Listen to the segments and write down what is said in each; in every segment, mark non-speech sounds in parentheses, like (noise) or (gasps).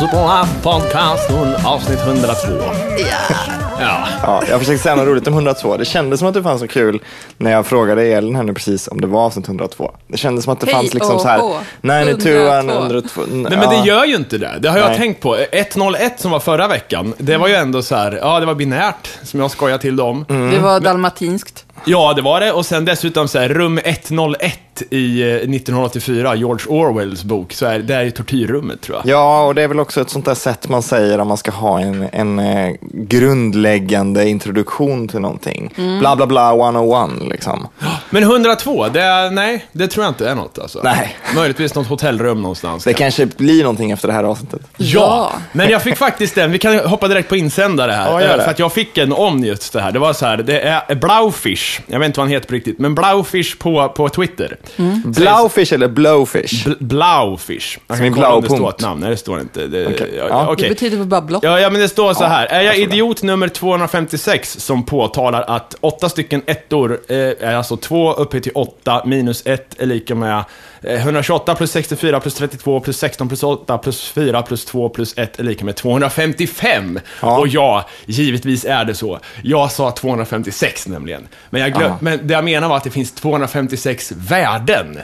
Välkommen till Superlife Podcast avsnitt 102. Ja. Ja, jag försökte säga något roligt om 102. Det kändes som att det fanns så kul när jag frågade Elin här nu precis om det var avsnitt 102. Det kändes som att det Hej fanns liksom och så här hå. 92, 102. 102. Nej men det gör ju inte det. Det har jag Nej. tänkt på. 101 som var förra veckan, det var ju ändå så här, ja det var binärt, som jag skojar till dem. Det var dalmatinskt. Ja, det var det. Och sen dessutom så här, rum 101 i eh, 1984, George Orwells bok, så är det är ju tortyrrummet tror jag. Ja, och det är väl också ett sånt där sätt man säger om man ska ha en, en eh, grundläggande introduktion till någonting. Mm. Bla, bla, bla, 101 liksom. Men 102, det är, nej, det tror jag inte är något alltså. Nej. Möjligtvis något hotellrum någonstans. Det kanske blir någonting efter det här avsnittet. Ja, men jag fick faktiskt den. Vi kan hoppa direkt på insändare här. Ja, Eh. För att jag fick en om just det här. Det var så här, det är Blaufish. Jag vet inte vad han heter på riktigt, men Blaufish på, på Twitter. Blowfish eller blowfish? Bl- Blaufish. Jag Som i kan kolla om det står ett namn. Nej, det står inte. Det, Okej. ja, Ja. okej. Det betyder väl bara blått. Ja, ja, men det står så här. Är jag jag såg det. idiot nummer 256 som påtalar att åtta stycken ettor eh, är alltså 2 upphöjt till 8 minus 1 är lika med 128 plus 64 plus 32 plus 16 plus 8 plus 4 plus 2 plus 1 är lika med 255. Ja. Och ja, givetvis är det så. Jag sa 256 nämligen. Men, jag glöm, men det jag menar var att det finns 256 värden.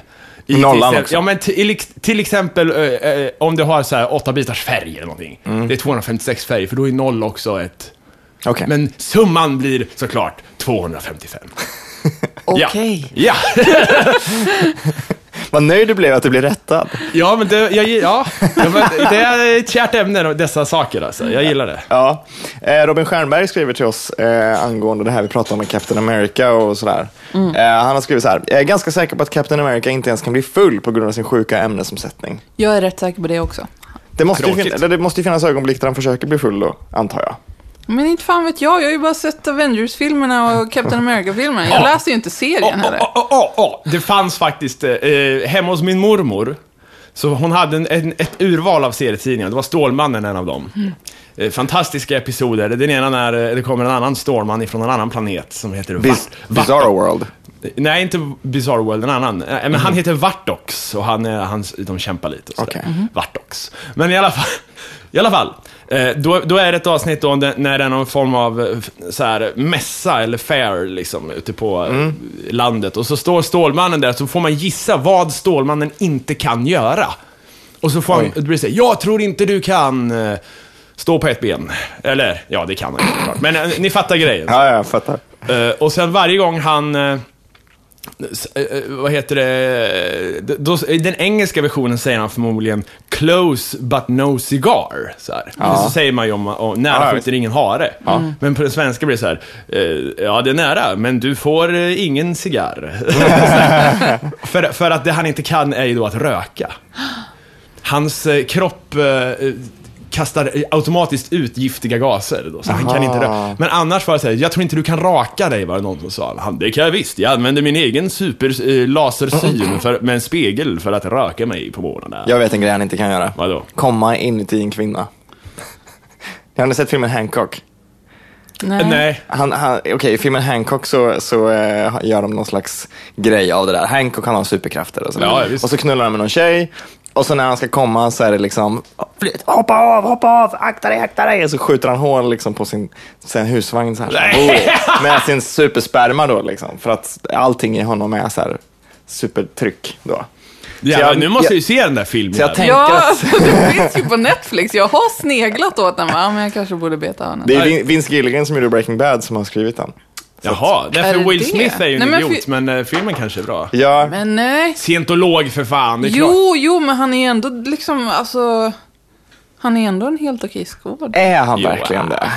I Nollan till, exempel- också. Ja, men till, till exempel eh, eh, om du har så här åtta bitars färg eller någonting. Mm. Det är 256 färger, för då är noll också ett... Okej. Men summan blir såklart 255. (laughs) Okej. Ja, ja. (laughs) (laughs) Vad nöjd du blev att du blev rättad. ja men det, jag, ja. Det är ett kärt ämne, dessa saker alltså. Jag gillar det. Ja. Eh, Robin Stjernberg skriver till oss eh, angående det här vi pratade om med Captain America och sådär. Mm. Eh, han har skrivit så här. Jag är ganska säker på att Captain America inte ens kan bli full på grund av sin sjuka ämnesomsättning. Jag är rätt säker på det också. Det måste, ju det måste ju finnas ögonblick där han försöker bli full då, antar jag. Men inte fan vet jag, jag har ju bara sett Avengers-filmerna och (laughs) Captain America-filmerna. Jag Ja. läser ju inte serien heller. Åh, åh, åh, åh. Det fanns faktiskt, eh, hemma hos min mormor, så hon hade en, en, ett urval av serietidningar. Det var Stålmannen en av dem. Eh, fantastiska episoder. Den ena när eh, det kommer en annan Stålman ifrån en annan planet som heter Biz- Vart- Bizarro World. Nej, inte Bizarre World, en annan. Eh, Men han heter Vartox och han, är- han, de kämpar lite och sådär. Okej. Vartox. Men i alla fall, (laughs) i alla fall då, då är det ett avsnitt då det- när det är någon form av eh, så här, mässa eller fair liksom, ute på eh, landet. Och så står Stålmannen där, så får man gissa vad Stålmannen inte kan göra. Och så får han, Oj. det blir så här, jag tror inte du kan eh, stå på ett ben. Eller, ja det kan han ju. Men eh, ni fattar grejen. Ja, jag fattar. Eh, och sen varje gång han... eh, eh, vad heter det? Då, I den engelska versionen säger han förmodligen “close but no cigar”. Så. Ja. så säger man ju om, om nära Ja, skjuter ingen hare. Men på den svenska blir det så här, eh, “ja det är nära, men du får ingen cigarr”. (laughs) För, för att det han inte kan är ju då att röka. Hans kropp kastar automatiskt ut giftiga gaser. Då, så han kan inte Men annars var det så här, jag tror inte du kan raka dig, var det någon som sa. Han, det kan jag visst, jag använder min egen super eh, lasersyn för, med en spegel för att röka mig på morgonen. Jag vet en grej han inte kan göra. Vadå? Komma inuti en kvinna. (laughs) Har ni sett filmen Hancock? Nej. Nej. Han, han, Okej, i filmen Hancock så, så eh, gör de någon slags grej av det där. Hancock han har superkrafter och så. Ja, och så knullar han med någon tjej. Och så när han ska komma så är det liksom, "Flyt, hoppa av, hoppa av, akta dig, akta dig. Och så skjuter han hål liksom på sin, sin husvagn så här, så han bor i. Med sin supersperma då liksom. För att allting i honom är så här supertryck då. Ja, jag- nu måste jag ju se den där filmen. Jag tänker Ja, att (laughs) det finns ju på Netflix. Jag har sneglat åt den, va? men jag kanske borde beta av den. det är Vin- Vince Gilligan som gjorde Breaking Bad som har skrivit den. Jaha, Är därför det Will det? Smith är ju en Nej, men idiot, fi- men eh, filmen kanske är bra. Ja, Men nej. Scientolog för fan, det är klart. Jo, jo, men han är ändå liksom, alltså... Han är ändå en helt okej skådis. är han Jo, verkligen det?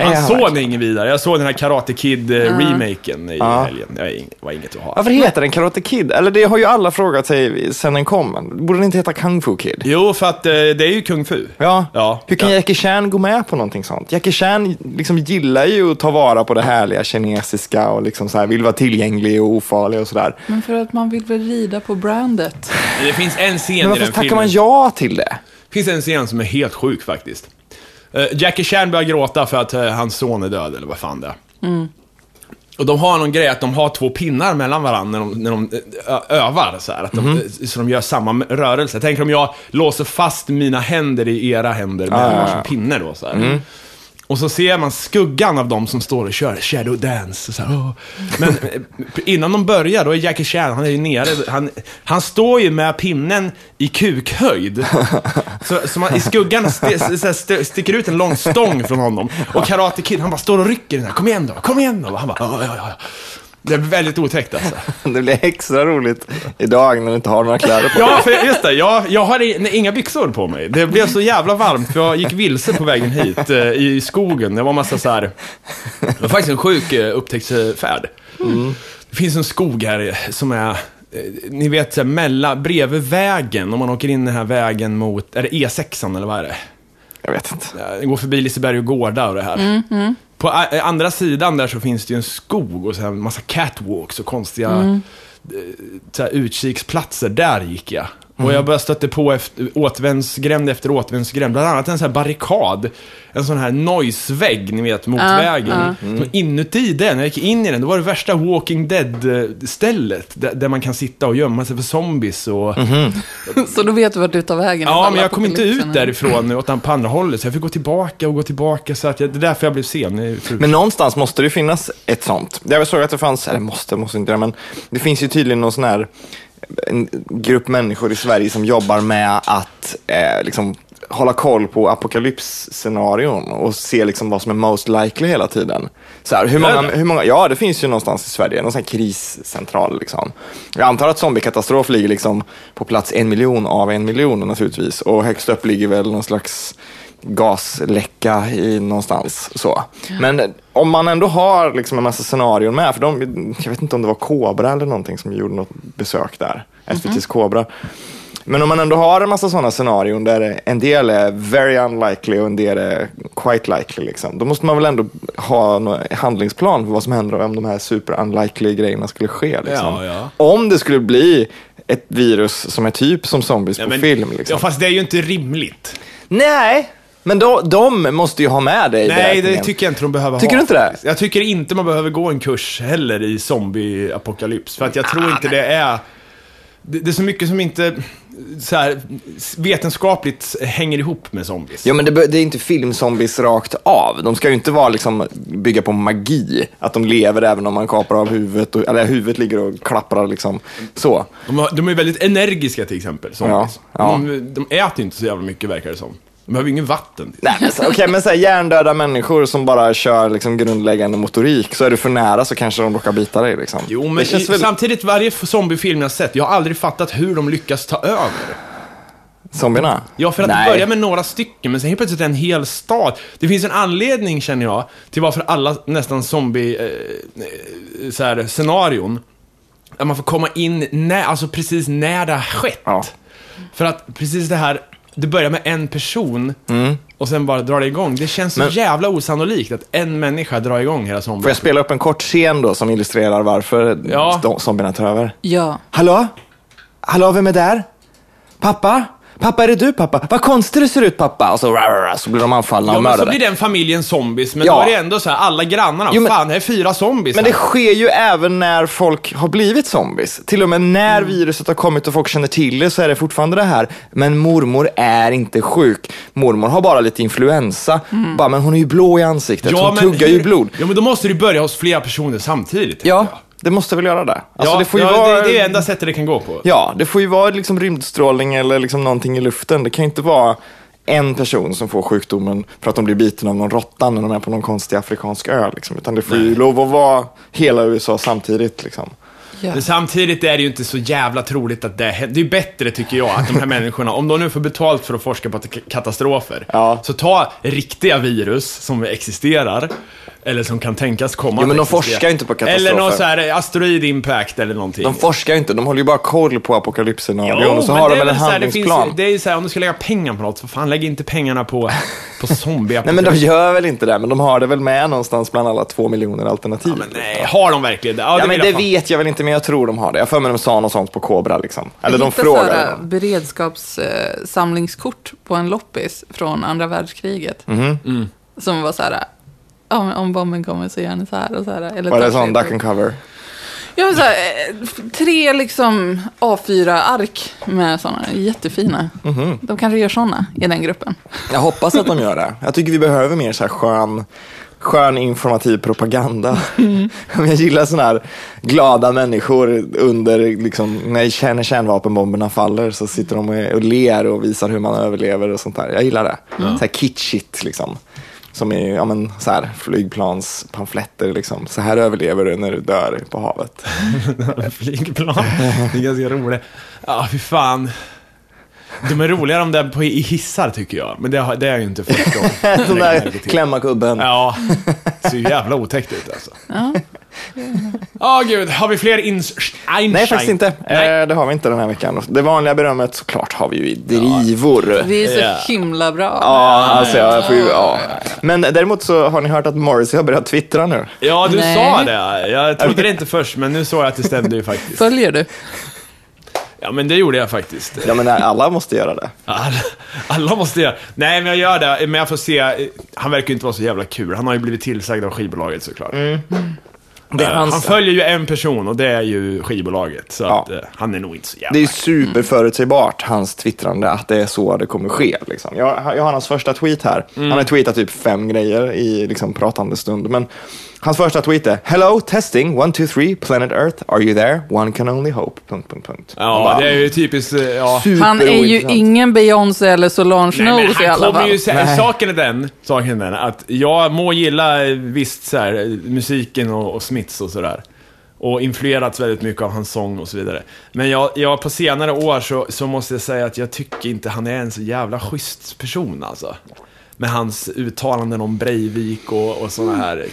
Är Han han såg verkligen? den ingen vidare. Jag såg den här Karate Kid-remaken i Ja. helgen. Det var ing- var inget att ha. Varför heter den Karate Kid? Eller det har ju alla frågat sig sen den kom. Borde den inte heta Kung Fu Kid? Jo, för att eh, det är ju Kung Fu. Ja. Ja. Hur kan Ja. Jackie Chan gå med på någonting sånt? Jackie Chan liksom gillar ju att ta vara på det härliga kinesiska och liksom så här, vill vara tillgänglig och ofarlig och sådär. Men för att man vill väl rida på brandet. Det finns en scen Men i varför den tackar filmen. man ja till det? Det finns en scen som är helt sjuk faktiskt. Eh, Jackie Chan börjar gråta för att eh, hans son är död, eller vad fan det är. Och de har någon grej att de har två pinnar mellan varandra när de, när de ö, övar. Så, här, att de, så de gör samma rörelse. Tänker om jag låser fast mina händer i era händer med Ah, varsin pinne då. Så här. Och så ser man skuggan av dem som står och kör shadow dance. Så här, oh. Men eh, innan de börjar, då är Jackie Chan, han är ju nere. Han, han står ju med pinnen i kukhöjd. Så, så man, i skuggan st, så här, st, sticker ut en lång stång från honom. Och Karate Kid, han bara står och rycker den här. Kom igen då, kom igen då. Och han bara, ja, ja, ja. Det är väldigt otäckt alltså. (laughs) Det blir extra roligt idag när du inte har några kläder på Ja, för just det. Jag, jag har inga byxor på mig. Det blev så jävla varmt för jag gick vilse på vägen hit eh, i skogen. Det var massa så här... Det var faktiskt en sjuk eh, upptäcktsfärd. Det finns en skog här som är... eh, Ni vet, så här, mellan, bredvid vägen, om man åker in den här vägen mot, är det E6 eller vad är det? Jag vet inte. Det går förbi Liseberg och Gårda och det här. På ä- andra sidan där så finns det ju en skog och så här en massa catwalks och konstiga eh, så här, utkiksplatser. Där gick jag. Och jag bara stötte på efter, återvändsgränd efter återvändsgränd. Bland annat en sån här barrikad. En sån här noise-vägg, ni vet, mot Ja, vägen. Så inuti den, när jag gick in i den, då var det värsta Walking Dead-stället. Där, där man kan sitta och gömma sig för zombies och... (laughs) Så då vet du vart du tar vägen. Ja, men jag kom inte ut är- därifrån åt på andra hållet, så jag fick gå tillbaka och gå tillbaka. Så att jag, det är därför jag blev sen. Men någonstans måste det finnas ett sånt. Jag såg att det fanns, eller måste, måste inte det, men det finns ju tydligen någon sån här en grupp människor i Sverige som jobbar med att eh, liksom hålla koll på apokalypsscenarion och se liksom vad som är most likely hela tiden. Så här, hur, många, hur många, ja, det finns ju någonstans i Sverige, någon sån här kriscentral. Liksom. Jag antar att zombiekatastrof ligger liksom på plats en miljon av en miljon naturligtvis. Och högst upp ligger väl någon slags gasläcka i någonstans. Så. Men om man ändå har liksom en massa scenarion med, för de, jag vet inte om det var Kobra eller någonting som gjorde något besök där, SVTs Kobra. Men om man ändå har en massa sådana scenarion där en del är very unlikely och en del är quite likely, liksom, då måste man väl ändå ha en handlingsplan för vad som händer om de här super unlikely grejerna skulle ske. Liksom. Ja, ja. Om det skulle bli ett virus som är typ som zombies Ja, på men- film. Liksom. Ja, fast det är ju inte rimligt. Nej, men då, de måste ju ha med i Nej, det tycker jag inte de behöver Tycker ha. du inte det? Jag tycker inte man behöver gå en kurs heller i zombie-apokalyps. För att jag Ah, tror inte det är... Det, det är så mycket som inte så här, vetenskapligt hänger ihop med zombies. Ja, men det, det är inte filmzombies rakt av. De ska ju inte vara liksom, bygga på magi. Att de lever även om man kapar av huvudet. Och, eller huvudet ligger och klapprar liksom. Så. De, de är väldigt energiska till exempel, zombies. Ja, ja. De, de äter inte så jävla mycket verkar det som. De behöver ju ingen vatten. Nej, men, så- okej, men så här, hjärndöda människor som bara kör liksom, grundläggande motorik. Så är du för nära så kanske de råkar bita dig. Liksom. Jo, men i, väl... samtidigt, varje zombiefilm jag sett, jag har aldrig fattat hur de lyckas ta över. Zombierna? Ja, för att Nej. det börjar med några stycken, men sen helt plötsligt en hel stad. Det finns en anledning, känner jag, till varför alla nästan zombie eh, eh, så här, scenarion, där man får komma in när, alltså precis när det har skett. Ja. För att precis det här, det börjar med en person och sen bara drar det igång. Det känns så Mm. Men- jävla osannolikt att en människa drar igång hela Får jag spela upp en kort scen då som illustrerar varför ja. zombierna tar över? Ja. Hallå? Hallå, vem är där? Pappa? Pappa, är det du pappa? Vad konstigt det ser ut pappa. Och så, rah, så blir de anfallna Ja, och så mördade. blir den familjen zombies, men Ja. då är det ändå så här, alla grannarna, Jo, men- fan det är fyra zombies Men här. det sker ju även när folk har blivit zombies. Till och med när viruset har kommit och folk känner till det så är det fortfarande det här. Men mormor är inte sjuk. Mormor har bara lite influensa. Bara, men hon är ju blå i ansiktet. hon tuggar ju hur- blod. Ja, men då måste du börja hos flera personer samtidigt. Ja. Det måste väl göra det. Alltså, ja, det får ju ja, vara... det, det är enda sättet det kan gå på. Ja, det får ju vara liksom rymdstrålning eller liksom någonting i luften. Det kan ju inte vara en person som får sjukdomen för att de blir biten av någon råtta när de är på någon konstig afrikansk ö. Liksom. Utan det får ju lov att vara hela USA samtidigt. Liksom. Ja. Men samtidigt är det ju inte så jävla troligt att det händer. Det är bättre, tycker jag, att de här (laughs) människorna, om de nu får betalt för att forska på katastrofer, Ja. så ta riktiga virus som existerar, eller som kan tänkas komma Jo, men de existera. forskar inte på katastrofer. Eller någon så här asteroid impact eller någonting. De forskar ju inte, de håller ju bara koll på apokalypscenarion Jo, och så har de väl en så det finns- handlingsplan. Det är ju så här, om du ska lägga pengar på något, för fan, lägg inte pengarna på, på zombie Nej men de gör väl inte det, men de har det väl med någonstans bland alla två miljoner alternativ. Men nej, har de verkligen det? Ja, men vill det jag vet jag väl inte, men jag tror de har det. Jag för mig de sa något sånt på Kobra liksom. Eller de Jag frågade. här dem. beredskapssamlingskort på en loppis från andra världskriget. Mhm. Som var så här, om, om bomben kommer så gör ni så här och så här. Eller Var det sån duck and cover? Jag har så här, eh, tre liksom A4-ark med sådana, jättefina. Mhm. De kanske gör sådana i den gruppen. Jag hoppas att de gör det. Jag tycker vi behöver mer så här skön, skön informativ propaganda. (laughs) Jag gillar sådana här glada människor under, liksom, när kärn- kärnvapenbomberna faller så sitter de och, ler och visar hur man överlever och sånt där. Jag gillar det. Så här kitschigt liksom. Som är ja, men, så här, flygplanspamfletter. Liksom. Så här överlever du när du dör på havet. (laughs) Flygplan. Det är ganska roligt. Ja, fy fan. De är roligare om det är på, i hissar tycker jag. Men det, har- det är ju inte första gången. (laughs) Den där klämma kubben. Ja, det ser ju jävla otäckt ut alltså. Ja. Ja, gud. Har vi fler ins... Einstein? Nej, faktiskt inte. Nej. Eh, det har vi inte den här veckan. Det vanliga berömmet såklart har vi ju i drivor. Vi är så Ja. himla bra. Ja, alltså jag får ju, ja. Men däremot så har ni hört att Morrissey har börjat twittra nu. Ja, du Nej. sa det. Jag trodde det inte först, men nu såg jag att det stämde ju faktiskt. Följer du? Ja, men det gjorde jag faktiskt. Ja, men alla måste göra det. Alla, alla måste göra. Nej, men jag gör det. Men jag får se. Han verkar ju inte vara så jävla kul. Han har ju blivit tillsagd av skivbolaget såklart. Är Eh, hans- Han följer ju en person och det är ju skivbolaget. Så Ja. att, eh, han är nog inte så jävla Det är superförutsägbart, hans twittrande, att det är så det kommer ske. Liksom. Jag, jag har hans första tweet här. Han har tweetat typ fem grejer i liksom, pratande stund. Men hans första tweet är Hello, testing, one, two, three, planet Earth, are you there? One can only hope. Punkt, punkt, punkt. Ja, bara, det är ju typiskt. eh, Ja. Han är ju ingen Beyoncé eller Solange Knowles i han alla kommer fall. ju säga, Nej. saken är den, saken är den, att jag må gilla eh, visst så här, eh, musiken och, och Smiths och sådär. Och influerats väldigt mycket av hans sång och så vidare. Men jag, jag på senare år så, så måste jag säga att jag tycker inte han är en så jävla schysst person alltså. Med hans uttalanden om Breivik och, och sådana här,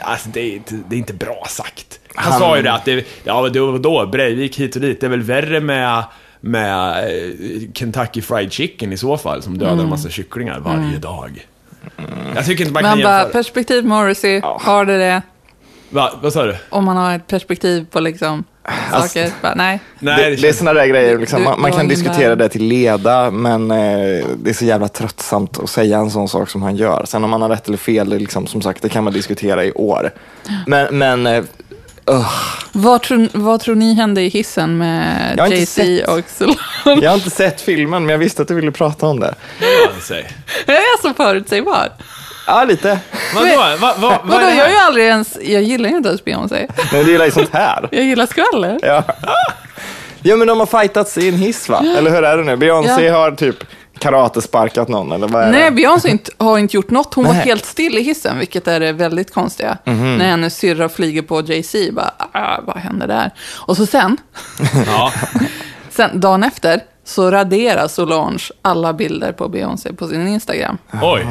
alltså det är, inte, det är inte bra sagt. Han, Han- sa ju det att det, ja då, då, Breivik hit och dit, det är väl värre med med eh, Kentucky Fried Chicken i så fall, som dödar en massa kycklingar varje dag. Jag tycker inte man Men kan han bara, jämföra. perspektiv Morrissey, har det det? Va, vad sa du? Om man har ett perspektiv på liksom saker. Bara, nej. Nej, det, det är sådana där grejer, liksom. Man, man kan diskutera det till leda, men eh, det är så jävla tröttsamt att säga en sån sak som han gör. Sen om man har rätt eller fel, det liksom, som sagt, det kan man diskutera i år. Men, men eh, ugh, Vad tror, vad tror ni hände i hissen med Jay-Z och Solange? jag har inte sett filmen, men jag visste att du ville prata om det. Jag är så förutsägbar. Ja, lite. Vadå? Va, va, vad är Vadå, jag är ju aldrig ens, jag gillar ju inte ens (laughs) Beyoncé. Men du gillar ju sånt här. Jag gillar skvaller. Ja. ja, men de har fightats i en hiss, va? Eller hur är det nu? Beyoncé Ja. har typ karatesparkat någon, eller vad är Nej, det? Beyoncé inte- har inte gjort något. Hon var Nej. helt still i hissen, vilket är det väldigt konstiga. Mhm. När hennes syrra flyger på Jay-Z, bara, ah, vad hände där? Och så sen, (laughs) Ja. sen, dagen efter, så raderar Solange alla bilder på Beyoncé på sin Instagram. Oj.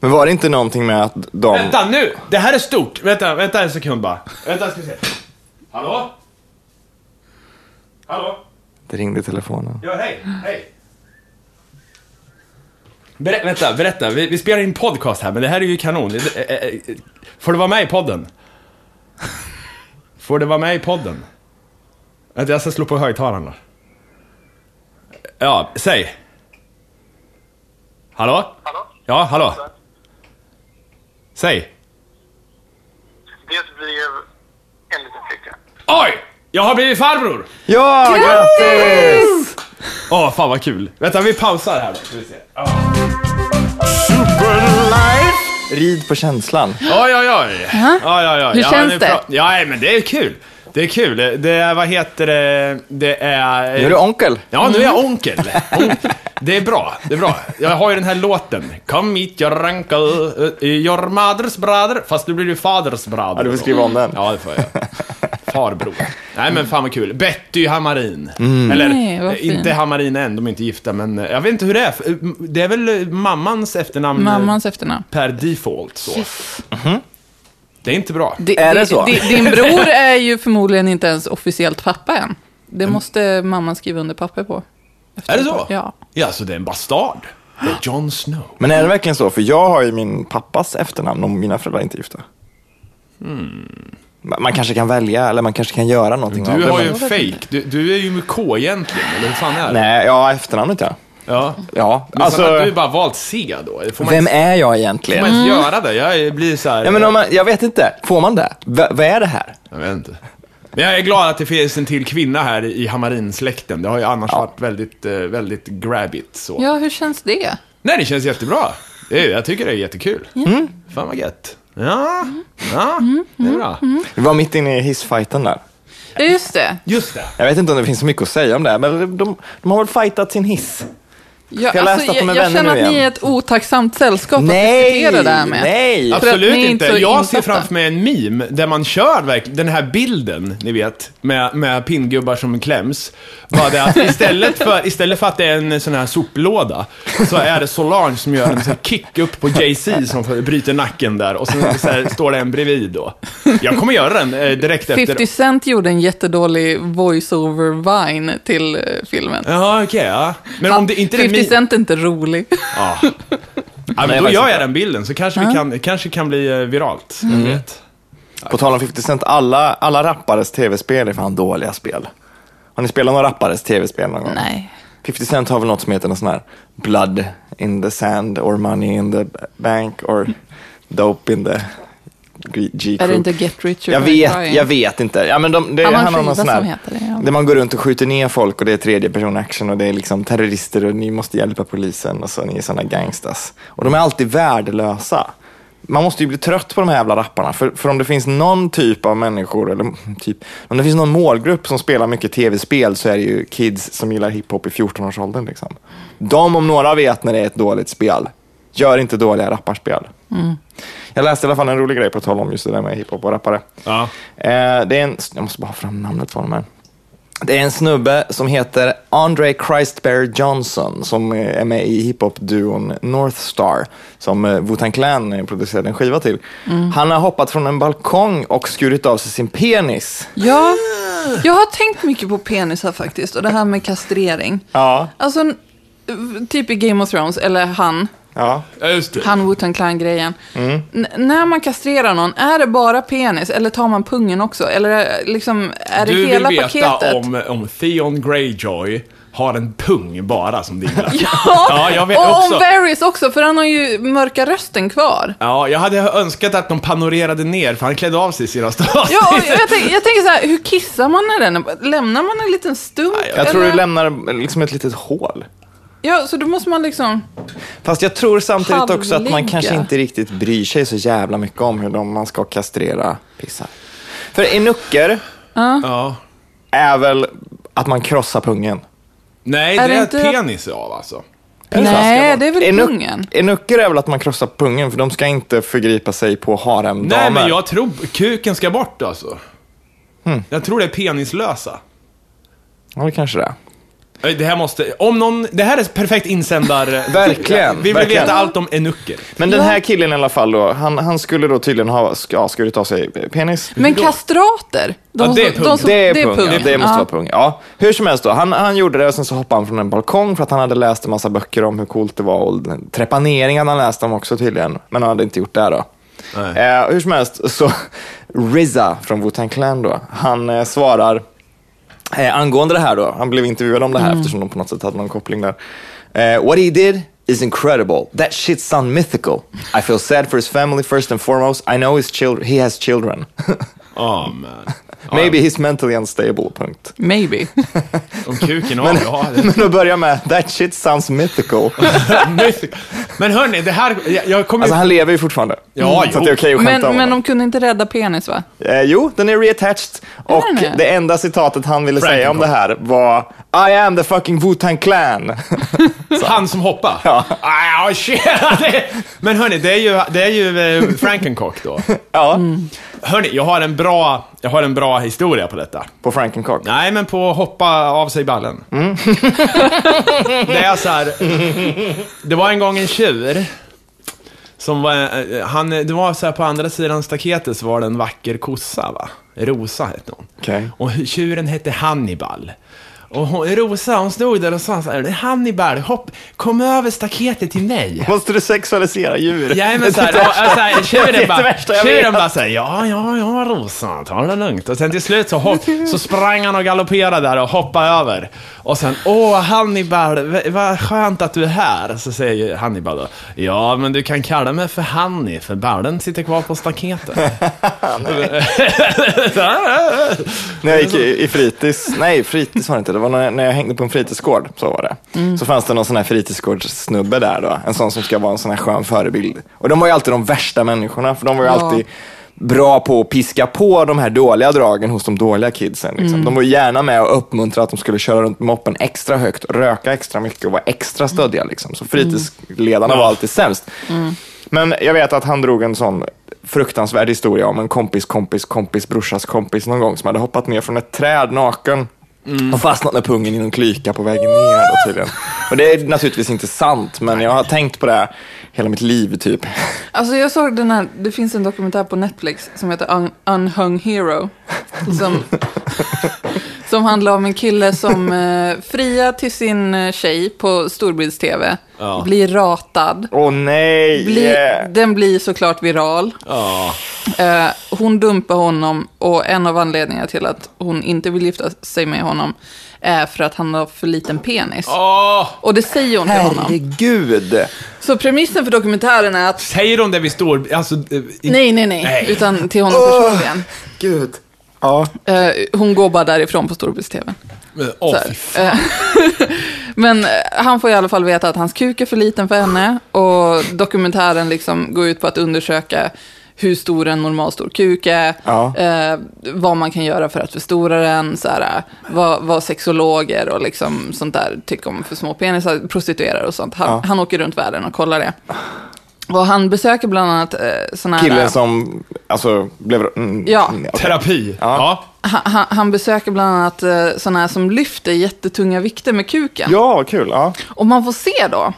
Men var det inte någonting med att de... Vänta nu! Det här är stort. Vänta, vänta en sekund bara. Vänta, ska vi se. Hallå? Hallå? Det ringde i telefonen. Ja, hej. Hej. Ber vänta, berätta. Vi, vi spelar in podcast här, men det här är ju kanon. Det- eh, eh, eh, Får du vara med i podden? Får du vara med i podden? Vänta, jag ska slå på högtalarna. Ja, säg. Hallå? Hallå? Ja, hallå? Säg. Det blev en liten flicka. Oj! Jag har blivit farbror! Ja, grattis! Åh, fan vad kul. Vänta, vi pausar här då. Ska vi se. Ja. Rid på känslan. Oj, oj, oj. Ja, ja, ja. Hur ja, känns nu det? pra- Ja, nej, men det är kul. Det är kul. Det- är, vad heter det, det är... Nu är du onkel. Ja, nu är jag onkel. On- Det är bra, det är bra. Jag har ju den här låten. Come meet your uncle, your mother's brother. Fast nu blir du fathers brother. Ja, du får skriva om den. Ja, det får jag. Farbror. Nej, men fan vad kul. Betty Hammarin. Mm. Eller, Nej, eh, inte Hammarin än, de är inte gifta, men eh, jag vet inte hur det är. Eh, Det är väl mammans efternamn Mammans efternamn. per default så. Det är inte bra. Di- Är det så? di- Din bror (laughs) är ju förmodligen inte ens officiellt pappa än. Det måste mamman skriva under papper på. Är det så? Ja. Ja, så det är en bastard. Det är Jon Snow. Men är det verkligen så? För jag har ju min pappas efternamn och mina föräldrar är inte gifta. Man man kanske kan välja, eller man kanske kan göra någonting Du har ju en fake. Du, du är ju med K egentligen, eller hur fan är det? Nej, ja, efternamnet ja. Ja. Ja, Men alltså, alltså, du bara valt C då? Får man, vem ens- är jag får man egentligen? ens göra det? Jag blir så här... Ja, men om man, jag vet inte, får man det? V- vad är det här? Jag vet inte. Men jag är glad att det finns en till kvinna här i Hamarinsläkten. Det har ju annars varit väldigt, eh, väldigt grabbigt så. Ja, hur känns det? Nej, det känns jättebra. Jag tycker det är jättekul. Mm. Fan vad gött. Ja, ja det är bra. Vi var mitt inne i hissfighten där. Ja, just det. Just det. Jag vet inte om det finns så mycket att säga om det, men de, de har väl fightat sin hiss? Jag, Jag alltså, att jag, jag känner att ni är ett otacksamt sällskap att Nej, diskutera det här med. nej. För att Absolut inte. så Jag ser framför mig en meme där man kör verkligen den här bilden, ni vet, med, med pinngubbar som kläms. Det att istället för, (laughs) istället för att det är en sån här soplåda, så är det Solange som gör en sån här kick upp på Jay-Z som bryter nacken där och sen så här, står det en bredvid då. Jag kommer göra den eh, direkt efter. 50 Cent gjorde en jättedålig voice-over-vine till eh, filmen. Ja, okej, ja. Men om det inte är 50 min... Cent är inte rolig. Ja. (laughs) ja men då gör jag den bilden, så kanske, vi kan, kanske kan bli eh, viralt. Mm. Jag vet. På tal om 50 Cent, alla, alla rappares tv-spel är fan dåliga spel. Har ni spelat några rappares tv-spel någon gång? Nej. 50 Cent har väl något som heter någon sån här blood in the sand or money in the bank or dope in the G- Är det inte Get Rich or jag vet, jag vet inte. Ja, men de, det, en han har någon sån här, det, ja. Där man går runt och skjuter ner folk och det är tredje person action och det är liksom terrorister och ni måste hjälpa polisen och så ni är såna gangsters. Och de är alltid värdelösa. Man måste ju bli trött på de här jävla rapparna. För, för om det finns någon typ av människor, eller typ, om det finns någon målgrupp som spelar mycket tv-spel så är det ju kids som gillar hiphop i 14-årsåldern. Liksom. De om några vet när det är ett dåligt spel. Gör inte dåliga rapparspel. Jag läste i alla fall en rolig grej på tal om just det där med hiphop och rappare. Ja. Eh, det är en, jag måste bara ha fram namnet på honom här. Det är en snubbe som heter Andre Christbear Johnson som är med i hiphop-duon North Star som eh, Wu-Tang Clan producerade en skiva till. Han har hoppat från en balkong och skurit av sig sin penis. Ja, jag har tänkt mycket på penisar faktiskt och det här med kastrering. Ja, Alltså, typ i Game of Thrones, eller han, ja. Ja, just det. han Wu-Tang Clan-grejen. Mm. När man kastrerar någon, är det bara penis eller tar man pungen också? Eller är- liksom, är det Du hela vill veta paketet? om, om Theon Greyjoy har en pung bara som dinglar. (laughs) Ja, Ja, jag vet och också. om Varys också, för han har ju mörka rösten kvar. Ja, jag hade önskat att de panorerade ner, för han klädde av sig i sina. Ja, jag, tänk, jag tänker så här, hur kissar man när den Lämnar man en liten stump? Jag tror eller? du lämnar liksom ett litet hål. Ja, så då måste man liksom... Fast jag tror samtidigt också att man Halvligga. kanske inte riktigt bryr sig så jävla mycket om hur de, man ska kastrera pissar. För enucker Ja. är väl att man krossar pungen. Nej, Är det det är inte- penis av alltså. Nej, det är väl pungen? Enucker är väl att man krossar pungen, för de ska inte förgripa sig på haremdamer. Nej, men jag tror kuken ska bort alltså. Hmm. Jag tror det är penislösa. Ja, det kanske det är. Det här måste, om någon, det här är perfekt insändar... (laughs) Verkligen, Vi vill verkligen. veta allt om enucker. Men den här killen i alla fall då, han, han skulle då tydligen ha ja, skurit av sig penis. Men kastrater? De Ja, det är som- pung. de som- Det är pung, ja. det måste Ja. vara pung. Ja, hur som helst då, han, han gjorde det och sen så hoppade han från en balkong för att han hade läst en massa böcker om hur coolt det var och trepanering hade han läst om också tydligen, men han hade inte gjort det då. Nej. Eh, hur som helst, så (laughs) RZA från Wu-Tang Clan då, han eh, svarar eh, angående det här då, han blev intervjuad om det här eftersom de på något sätt hade någon koppling där. Eh, what he did is incredible. That shit sound mythical. I feel sad for his family first and foremost. I know his children, he has children. (laughs) Ja, men. (laughs) Maybe he's mentally unstable, punkt. Maybe. (laughs) Om kuken av, ja. det- (laughs) Men att börja med, that shit sounds mythical. Men hörni, det här, jag, jag kommer Alltså han lever ju fortfarande. Ja, så jo. att det är okej att skämta Men, om men det. de kunde inte rädda penis, va? Eh, jo, den är reattached. Och är? det enda citatet han ville säga om det här var I am the fucking Wu-Tang Clan. Han som hoppar? Ja. Ah, shit. Men hörni, det är ju, det är ju eh, Frankencock då. ja, Hörni, jag har en bra, jag har en bra historia på detta. på Frankencock. Nej, men på hoppa av sig ballen. (laughs) det är så här. Det var en gång en tjur. Som var, eh, han, det var så här på andra sidan staketet så var det en vacker kossa va? Rosa hette hon. Okej. Och tjuren hette Hannibal. Och hon, Rosa, hon stod där och sa så här, Hannibal, hopp, kom över staketet till mig. Måste du sexualisera djur? Ja, men Det är såhär, det och, såhär, Det tjuren bara, tjuren bara såhär, ja, ja, ja, Rosa, ta det lugnt. Och sen till slut så, hopp, så sprang han och galopperade där och hoppade över. Och sen, åh Hannibal, vad skönt att du är här. Så säger Hannibal då, ja, men du kan kalla mig för Hanni, för ballen sitter kvar på staketet. (laughs) Jag gick i, i fritids, nej fritids var det inte, det var när, jag hängde på en fritidsgård, så var det. Så fanns det någon sån här fritidsgårdssnubbe där då, en sån som ska vara en sån här skön förebild. Och de var ju alltid de värsta människorna, för de var ju Ja. alltid bra på att piska på de här dåliga dragen hos de dåliga kidsen. Liksom. De var gärna med och uppmuntra att de skulle köra runt moppen extra högt, röka extra mycket och vara extra stöddiga. Liksom. Så fritidsledarna var alltid sämst. Men jag vet att han drog en sån fruktansvärd historia om en kompis, kompis, kompis, brorsas kompis någon gång som hade hoppat ner från ett träd naken och fastnat med pungen i någon klyka på vägen ner då tydligen. Och det är naturligtvis inte sant, men jag har tänkt på det här hela mitt liv typ. Alltså jag såg den här, det finns en dokumentär på Netflix som heter Un- Unhung Hero. Som, (laughs) som handlar om en kille som (laughs) eh, friar till sin eh, tjej på storbilds-tv. Ja. Blir ratad. Åh nej! Blir, yeah. Den blir såklart viral. Ja. Eh, hon dumpar honom och en av anledningarna till att hon inte vill gifta sig med honom är för att han har för liten penis. Åh! Och det säger hon till honom. Herregud! Så premissen för dokumentären är att, Säger de det vid stor... Alltså, eh, i- nej, nej, nej, Nej. utan till honom personligen. Gud. Ja. Eh, hon går bara därifrån på storbilds-tv. men, Åh, Så här. fy fan. Eh, (laughs) Men eh, han får i alla fall veta att hans kuk är för liten för henne och dokumentären liksom går ut på att undersöka hur stor en normalstor kuk är, Ja. eh, vad man kan göra för att förstora den, så här, eh, vad, vad sexologer och liksom sånt där tycker om för små penisar, prostituerade och sånt. Han, Ja. han åker runt världen och kollar det. Och han besöker bland annat eh, såna här... Killen som alltså, blev... Mm, Ja. mm, okej. Terapi. Ja. Ja. han, han, besöker bland annat eh, såna här som lyfter jättetunga vikter med kuken. Ja, kul. Ja. Och man får se då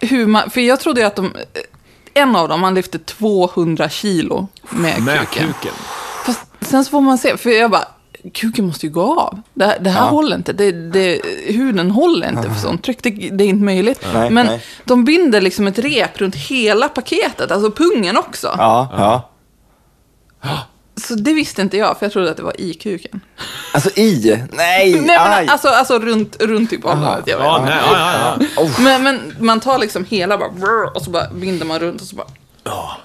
hur man, för jag trodde ju att de, en av dem, han lyfte 200 kilo med, Med kuken. kuken. Fast sen så får man se, för jag bara, kuken måste ju gå av. Det, här- det här Ja. håller inte, det, det, huden håller inte för sånt tryck, det, det är inte möjligt. Nej, Men nej. de binder liksom ett rep runt hela paketet, alltså pungen också. Ja, ja. Så det visste inte jag, för jag trodde att det var i kuken. Alltså i? Nej! (laughs) Nej, men aj. alltså, alltså runt, runt typ området, jag. Ja, nej, ja, ja, ja. Men, men man tar liksom hela bara, och så bara binder man runt och så bara...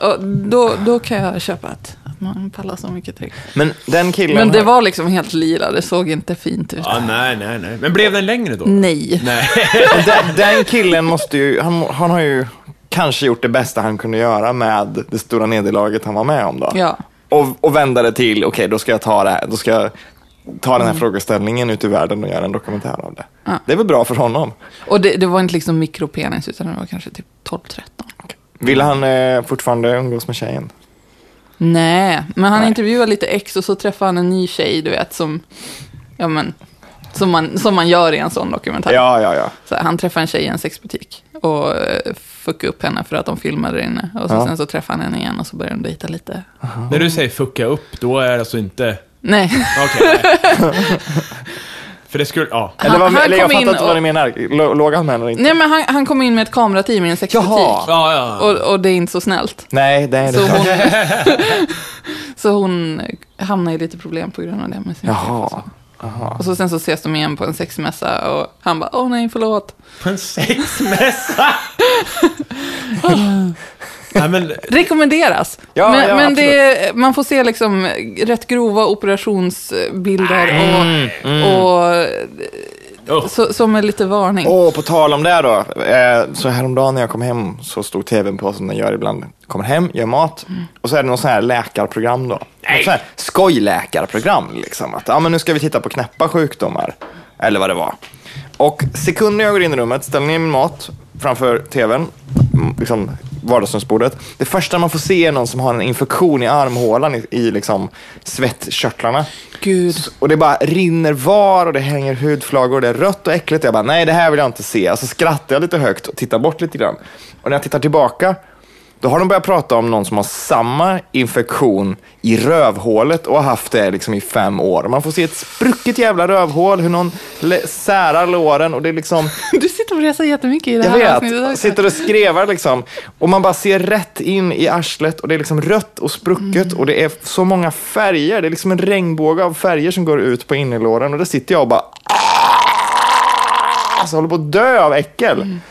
Och då, då kan jag köpa att, att man pallar så mycket tryck. Men den killen... Men det har- var liksom helt lila, det såg inte fint ut. ja nej, nej, nej. Men blev den längre då? Nej. Nej. (laughs) den, den killen måste ju, han, han har ju kanske gjort det bästa han kunde göra med det stora nederlaget han var med om då. Ja. Och, och vända det till, okej då ska jag ta det här, då ska jag ta den här frågeställningen ut i världen och göra en dokumentär av det. Ja. Det är väl bra för honom. Och det, det var inte liksom mikropenis, utan det var kanske typ 12-13. Vill han eh, fortfarande umgås med tjejen? Nej, men han Nej. intervjuar lite ex och så träffar han en ny tjej, du vet, som... Ja, men... Som man, som man gör i en sån dokumentär. Ja, ja, ja. Så här, han träffar en tjej i en sexbutik och uh, fuckar upp henne för att de filmade där inne. Och så Ja. sen så träffar han henne igen och så börjar de dejta lite. När du säger fucka upp, då är det alltså inte... Nej, Okej, nej. (laughs) För det skulle, ja. Eller, vad, han eller jag fattar in inte vad och- du menar. Lå- Låg han med eller inte? Nej men han, han kom in med ett kamerateam i en sexbutik. Jaha. Ja, ja. Och, och det är inte så snällt. Nej, det är det Så klart. hon, (laughs) så hon hamnar i lite problem på grund av det med sin chef och Jaha. så. Och så sen så ses de igen på en sexmässa och han bara, åh nej, förlåt. På en sexmässa! (laughs) (laughs) Nej, men... Rekommenderas. Ja, men ja, men det, man får se liksom rätt grova operationsbilder och, och Oh. så, som är lite varning. Åh, på tal om det då. Eh, så häromdagen när jag kom hem så stod tvn på som den gör ibland. Kommer hem, gör mat och så är det någon sån här läkarprogram då. Något sån här skojläkarprogram liksom. Att ja, men nu ska vi titta på knäppa sjukdomar. Eller vad det var. Och sekunder jag går in i rummet, ställer ner min mat framför tvn, mm, liksom vardagsrumsbordet. Det första man får se är någon som har en infektion i armhålan i, i liksom svettkörtlarna. Gud. Och det bara rinner var och det hänger hudflagor och det är rött och äckligt. Jag bara, nej det här vill jag inte se. Och så skrattar jag lite högt och tittar bort lite grann. Och när jag tittar tillbaka Då har de börjat prata om någon som har samma infektion i rövhålet och har haft det liksom i fem år. Man får se ett sprucket jävla rövhål, hur någon särar låren och det är liksom (laughs) Du sitter och reser jättemycket i det jag här avsnittet vet, sitter och skrevar liksom. Och man bara ser rätt in i arslet och det är liksom rött och sprucket Mm. och det är så många färger. Det är liksom en regnbåge av färger som går ut på innerlåren och där sitter jag och bara alltså, håller på att dö av äckel. Mm.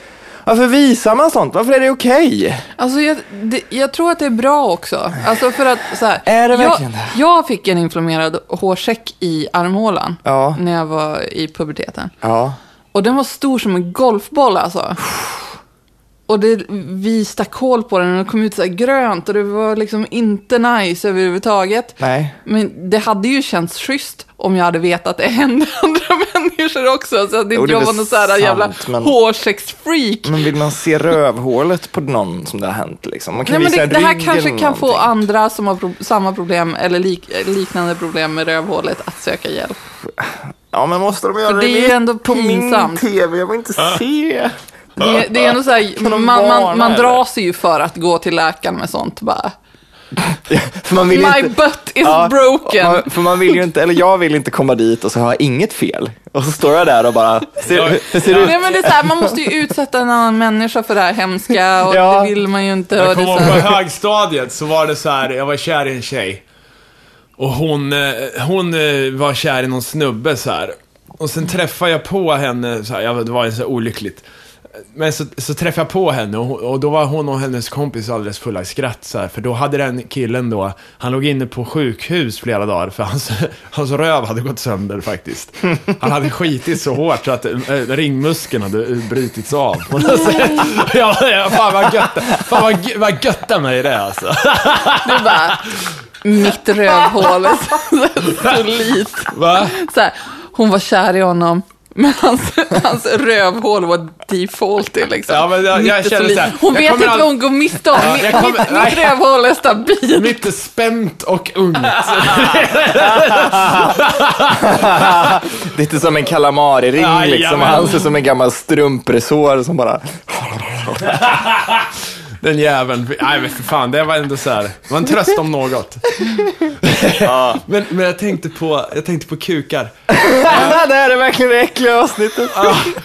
Varför visar man sånt? Varför är det okej? Alltså jag, det, jag tror att det är bra också. Alltså för att så här, Är det jag, verkligen det? jag fick en inflammerad hårsäck i armhålan Ja. när jag var i puberteten. Ja. Och den var stor som en golfboll alltså. Och det, vi stack hål på den och det kom ut så här grönt och det var liksom inte nice överhuvudtaget. Nej. Men det hade ju känts schysst om jag hade vetat att det (laughs) hände andra människor också. Så att inte det är jag var någon så här jävla men- hårsäcksfreak. Men vill man se rövhålet på någon som det har hänt liksom? Man kan Nej, men visa det, det här kanske kan få andra som har pro samma problem eller lik liknande problem med rövhålet att söka hjälp. Ja, men måste de göra För det är ju ändå på pinsamt. min tv? Jag vill inte se. Det, är- det är ändå så här, man, man, man drar sig ju för att gå till läkaren med sånt bara. (laughs) För man vill My inte... butt is Ja, broken. Man, för man vill ju inte, eller jag vill inte komma dit och så har jag inget fel. Och så står jag där och bara, ser, hur ser det ut? Nej, men det är så här, man måste ju utsätta en annan människa för det här hemska och Ja. det vill man ju inte. Jag kommer ihåg på högstadiet så var det så här, jag var kär i en tjej. Och hon, eh, hon eh, var kär i någon snubbe så här. Och sen träffade jag på henne, så här, jag, det var ju så här olyckligt. Men så, så träffade jag på henne och, och då var hon och hennes kompis alldeles fulla i skratt så här, För då hade den killen då, han låg inne på sjukhus flera dagar för hans, (laughs) hans röv hade gått sönder faktiskt. Han hade skitit så hårt så att eh, ringmuskeln hade eh, brutits av. på något sätt. (laughs) ja, ja, fan vad gött, fan vad, vad göttar mig det alltså. är bara, mitt rövhål är (laughs) så. Va? Så här, hon var kär i honom. Men hans, hans rövhål var defaulty liksom. Ja, men jag- jag är känner så här, Hon jag vet inte all- vad hon går miste om. Ja, kommer- mitt, nej. mitt rövhål är stabilt. Mitt är spänt och ungt. Lite som en kalamari-ring Jajamän. liksom. Och han ser som en gammal strumpresår som bara... (laughs) Den jäveln. Nej men för fan, det var ändå så här. Det var en tröst om något. men, men jag tänkte på, jag tänkte på kukar. det här är verkligen det äckliga avsnittet.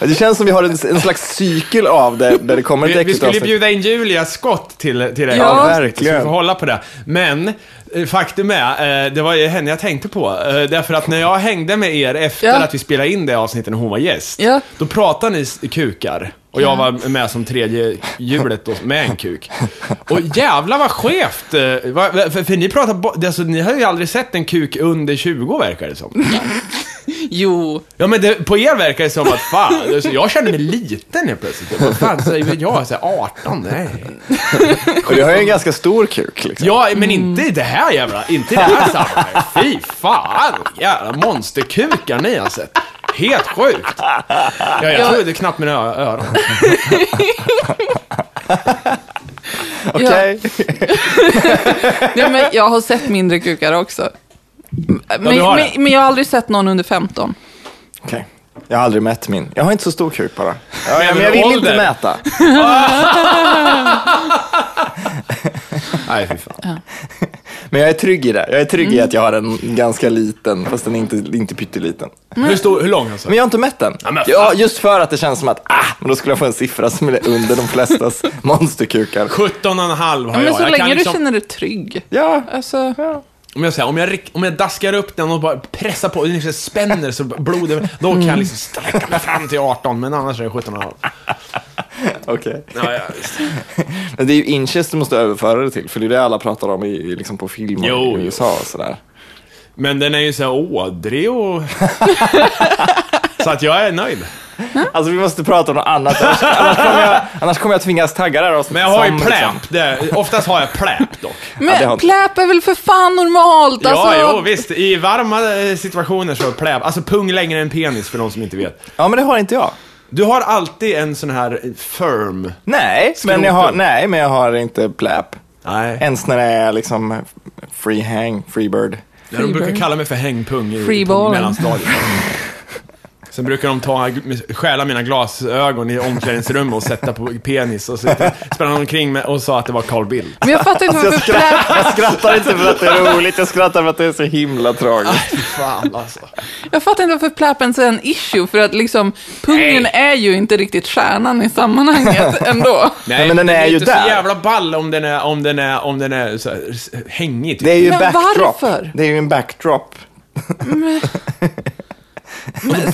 Det känns som vi har en, en slags cykel av det, där det kommer ett Vi, vi äckligt skulle avsnitt. bjuda in Julia Skott till, till det. Ja, verkligen. Så vi får hålla på det. Men eh, faktum är, eh, det var ju henne jag tänkte på. Eh, Därför att när jag hängde med er efter Ja. att vi spelade in det avsnittet när hon var gäst. Ja. Då pratade ni kukar. Och jag var med som tredje hjulet med en kuk. Och jävla vad skevt! eh, För, för ni pratar alltså, ni har ju aldrig sett en kuk under 20 verkar det som. (laughs) Jo, Ja men det, på er verkar det som att fan, alltså, jag känner mig liten helt plötsligt. Jag bara, fan, säger jag så här, 18? Nej. (laughs) Och du har ju en ganska stor kuk liksom. Ja, men inte i det här jävla, inte i det här sammanhanget. Fy fan, jävla monsterkukar ni har sett. Helt sjukt. Ja, jag trodde knappt mina ö- öron. (laughs) Okej. (laughs) ja, men jag har sett mindre kukar också. Men, har det. men, men jag har aldrig sett någon under 15. Okej. Jag har aldrig mätt min. Jag har inte så stor kuk bara. Ja, Men men jag vill ålder? inte mäta. (laughs) (laughs) Nej, fy fan. Men jag är trygg i det. Jag är trygg i att jag har en ganska liten, fast den är inte, inte pytteliten. Hur, stor, hur lång alltså? Men jag har inte mätt den. Ja, men fan. Ja, just för att det känns som att, ah, men då skulle jag få en siffra som är under de flestas (laughs) monsterkukar. 17 och en halv har Ja, men jag. så jag länge kan du liksom, känner dig trygg. Ja, Alltså, om, jag säger, om, jag, om jag daskar upp den och bara pressar på, liksom spänner så blodet, då kan jag liksom sträcka mig fram till 18, men annars är det 17 och en halv. (laughs) okej. Ja, ja, visst. (laughs) Men det är ju inches du måste överföra det till, för det är det alla pratar om i, i- liksom på film och Jo, i USA och sådär. Men den är ju så här ådrig och... (laughs) så att jag är nöjd. Alltså vi måste prata om något annat, annars, annars, kommer, jag, annars kommer jag tvingas tagga det här avsnittet Men jag har ju som, pläp. liksom- Det, oftast har jag pläp dock. men det har- pläp är väl för fan normalt? Alltså, Ja, jo, visst. I varma eh, situationer så är pläp. Alltså pung längre än penis för de som inte vet. Ja, men det har inte jag. Du har alltid en sån här eh, firm... Nej, men jag har, nej, men jag har inte pläp. Nej. Ens när det är liksom free hang, free bird. De brukar kalla mig för hängpung i på mellanstadiet. (laughs) Sen brukar de ta, stjäla mina glasögon i omklädningsrummet och sätta på penis och så sprang de omkring med och sa att det var Carl Bildt. Men jag fattar inte Alltså, jag, varför skrattar, jag skrattar inte för att det är roligt, jag skrattar för att det är så himla tragiskt. Fan alltså. jag fattar inte varför Flappen är en issue, för att liksom pungen är ju inte riktigt stjärnan i sammanhanget (laughs) ändå. Nej, men den är ju inte där. så jävla ball om den är, om den är, om den är så här, hängig. Typ. Det är ju Men backdrop. varför? Det är ju en backdrop. Men, (laughs)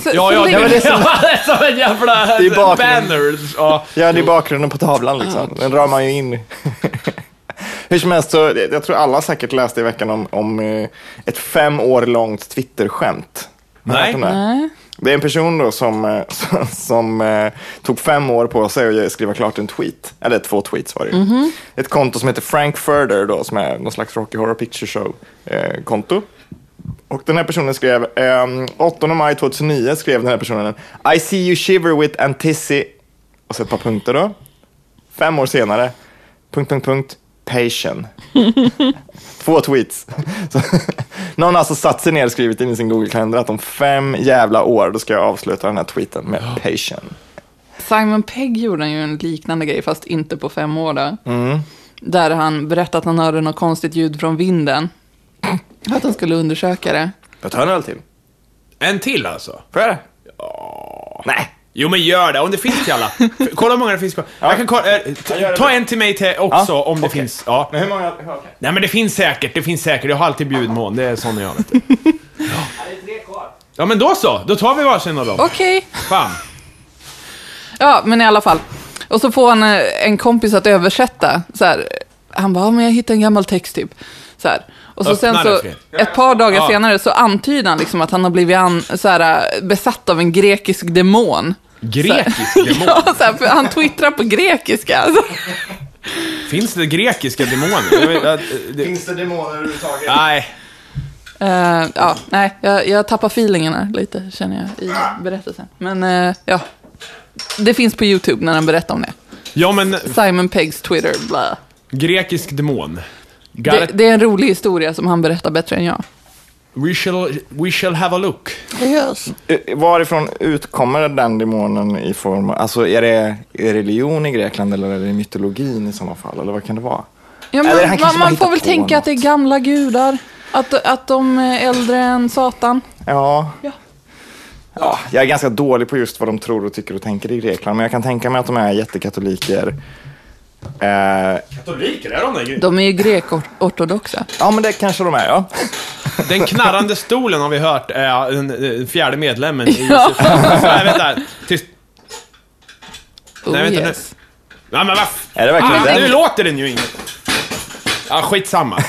så, Ja, ja, det är som, (laughs) det är som en jävla (laughs) banner. Ja. Ja, det är bakgrunden på tavlan liksom. Den drar man ju in. (laughs) Hur som helst, så, jag tror alla säkert läste i veckan om, om eh, ett fem år långt Twitter-skämt. Nej. det? Nej. Det är en person då som, eh, som, som eh, tog fem år på sig att skriva klart en tweet. Eller två tweets var det ju. Ett konto som heter Frank Furter då, som är någon slags Rocky Horror Picture Show-konto. Och den här personen skrev, eh, 8 maj 2009 skrev den här personen I see you shiver with antici... Och så ett par punkter då. Fem år senare, punkt, punkt, punkt, patient. (laughs) Två tweets. Så, (laughs) någon har alltså satt sig ner och skrivit in i sin Google-kalender att om fem jävla år, då ska jag avsluta den här tweeten med patient. Simon Pegg gjorde ju en liknande grej, fast inte på fem år då. Mm. Där han berättade att han hörde något konstigt ljud från vinden. (laughs) Att han skulle undersöka det. Jag tar en öl till. En till alltså? Får jag det? Nej. Jo men gör det, om det finns till alla. (laughs) Kolla hur många det finns kvar. Jag kan kolla, eh, t- gör det. ta en till mig till också Ja, om det okej. finns. Ja. Men hur många? Okay. Nej men det finns säkert, det finns säkert. Jag har alltid bjudmån, det är sån jag vet (laughs) du. Ja men då så, då tar vi varsin av dem. Okej. Fan. Ja, men i alla fall. Och så får han eh, en kompis att översätta. Så här, han bara, ja, men jag hittade en gammal text typ. Så här. Och så sen så, ett par dagar Ja. senare så antyder han liksom att han har blivit an, så här, eh, besatt av en grekisk demon. Grekisk (laughs) demon. Ja, så här, för han twittrar på grekiska. Alltså. Finns det grekiska demoner? Vet, det, Finns det demoner överhuvudtaget? nej. Eh, ja, nej, jag, jag tappar feelingen här lite, känner jag, i berättelsen. Men eh, ja, det finns på YouTube när han berättar om det. Ja men, Simon Peggs Twitter, bla. grekisk demon. Det, det är en rolig historia som han berättar bättre än jag. We shall, we shall have a look. Yes. Eh, Varifrån utkommer den demonen i form av, alltså är det, religion i Grekland eller är det mytologin i sådana fall? Eller vad kan det vara? Ja, men, man, man får väl tänka att det är något. gamla gudar. Att, att de är äldre än Satan. Ja. Ja. ja. Jag är ganska dålig på just vad de tror och tycker och tänker i Grekland, men jag kan tänka mig att de är jättekatoliker. Eh, Katoliker, är de där? De är ju grekortodoxa. ja, men det kanske de är, ja. Den knarrande stolen har vi hört är den, den fjärde medlemmen i (laughs) Ja. (laughs) Nej, vänta. Tyst. Oh, Nej, vänta nu. Ja, men vad Är det verkligen ah, den? Nu låter den ju inget. Ja, skitsamma.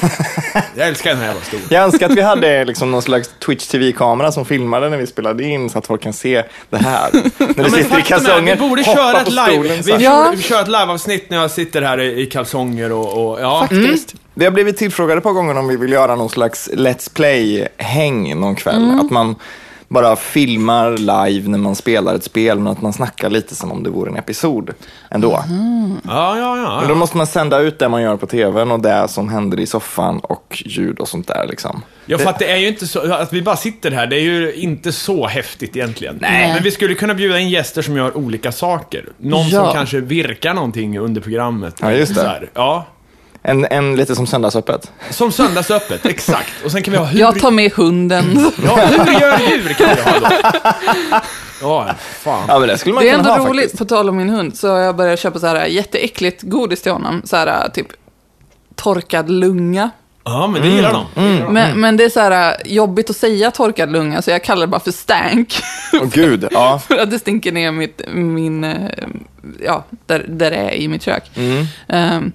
Jag älskar den här jävla stolen. Jag önskar att vi hade liksom någon slags Twitch TV-kamera som filmade när vi spelade in så att folk kan se det här. När du Ja, sitter i kalsonger, vi borde köra ett live. stolen. Vi. Ja. vi kör ett liveavsnitt när jag sitter här i, kalsonger och, och ja. Faktiskt. Vi har blivit tillfrågade ett par gånger om vi vill göra någon slags Let's Play-häng någon kväll. Mm. Att man bara filmar live när man spelar ett spel, men att man snackar lite som om det vore en episod ändå. Ja, ja, ja. Men då måste man sända ut det man gör på tvn och det som händer i soffan och ljud och sånt där. Liksom. Ja, för att det är ju inte så, att vi bara sitter här, det är ju inte så häftigt egentligen. Nej. Men vi skulle kunna bjuda in gäster som gör olika saker. Någon Ja. som kanske virkar någonting under programmet. Ja, just det. Ja. En, en lite som söndagsöppet. Som söndagsöppet, exakt. Och sen kan vi ha hur... Jag tar med hunden. Ja, hur gör djur kan vi ha då. Ja, fan. Ja, men det skulle man Det är kunna ändå ha roligt, faktiskt. på tal om min hund, så jag började köpa så här jätteäckligt godis till honom. Så här typ torkad lunga. Ja, men det gillar de. Mm. Men, men det är så här jobbigt att säga torkad lunga, så jag kallar det bara för stank. Åh gud, (laughs) ja. för att det stinker ner mitt, min, eh, ja, där, där det är i mitt kök. Mm. Ehm,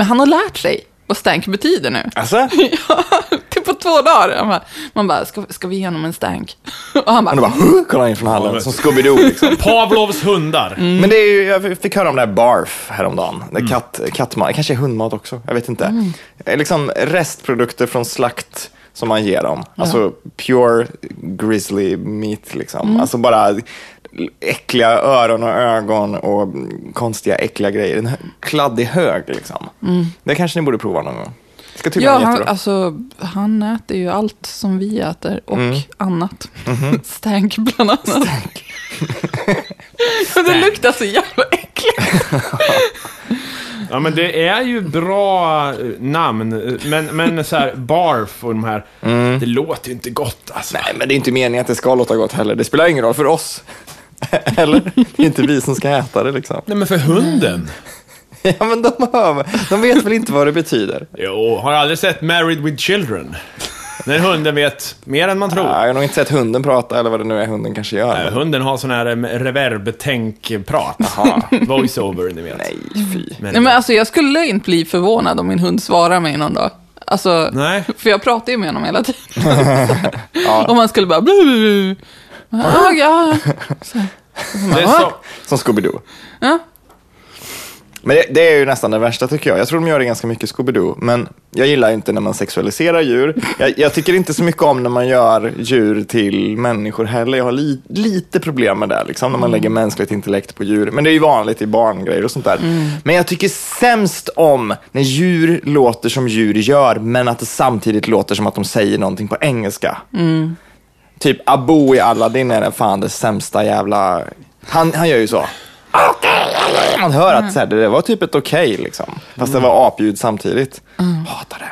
men han har lärt sig vad stank betyder nu. Alltså? (laughs) Ja, typ på två dagar. Han bara, man bara, ska, ska vi ge honom en stank? (laughs) Och han bara, Och bara, kollar in från Ja, hallen, som Scooby-Doo liksom. (laughs) Pavlovs hundar. Men det är ju, jag fick höra om det här barf häromdagen. Det är katt, kattmat, kanske är hundmat också, jag vet inte. Eh, Liksom restprodukter från slakt som man ger dem. Alltså pure grizzly meat liksom. Alltså bara äckliga öron och ögon och konstiga äckliga grejer. En kladdig hög liksom. Det kanske ni borde prova någon gång. Ska Ja, han, alltså, han äter ju allt som vi äter och Mm. annat. Mhm. (laughs) Stank bland annat. (laughs) Men det luktar så jävla äckligt. (laughs) Ja, men det är ju bra eh, namn, men, men så här, barf och de här, det låter ju inte gott alltså. Mm. Nej, men det är inte meningen att det ska låta gott heller. Det spelar ingen roll för oss. (laughs) Eller? Det är inte vi som ska äta det liksom. Nej, men för hunden. (laughs) Ja, men de, hör, de vet väl inte vad det betyder. Jo, har aldrig sett Married with Children? När hunden vet mer än man tror. Ja, jag har nog inte sett hunden prata eller vad det nu är hunden kanske gör. Nej, Hunden har sån här reverb-tänk-prat. (laughs) Voice-over, ni vet. Nej, fy. Men, Nej, men alltså, jag skulle inte bli förvånad om min hund svarar mig någon dag. Alltså, Nej. för jag pratar ju med honom hela tiden. Om man skulle bara... Blu, blu, blu. Ja, ja. Så. det är så, Som Scooby-Doo. Ja. Men det, det är ju nästan det värsta tycker jag. Jag tror de gör det ganska mycket Scooby-Doo. Men jag gillar inte när man sexualiserar djur. Jag, jag tycker inte så mycket om när man gör djur till människor heller. Jag har li, lite problem med det, liksom, när man lägger mänskligt intellekt på djur. Men det är ju vanligt i barngrejer och sånt där. Men jag tycker sämst om när djur låter som djur gör, men att det samtidigt låter som att de säger någonting på engelska. Typ Abu i Aladdin är fan det sämsta jävla... Han, han gör ju så. Man hör att så här, det var typ ett okej liksom. Fast det var apljud samtidigt. Hatar det.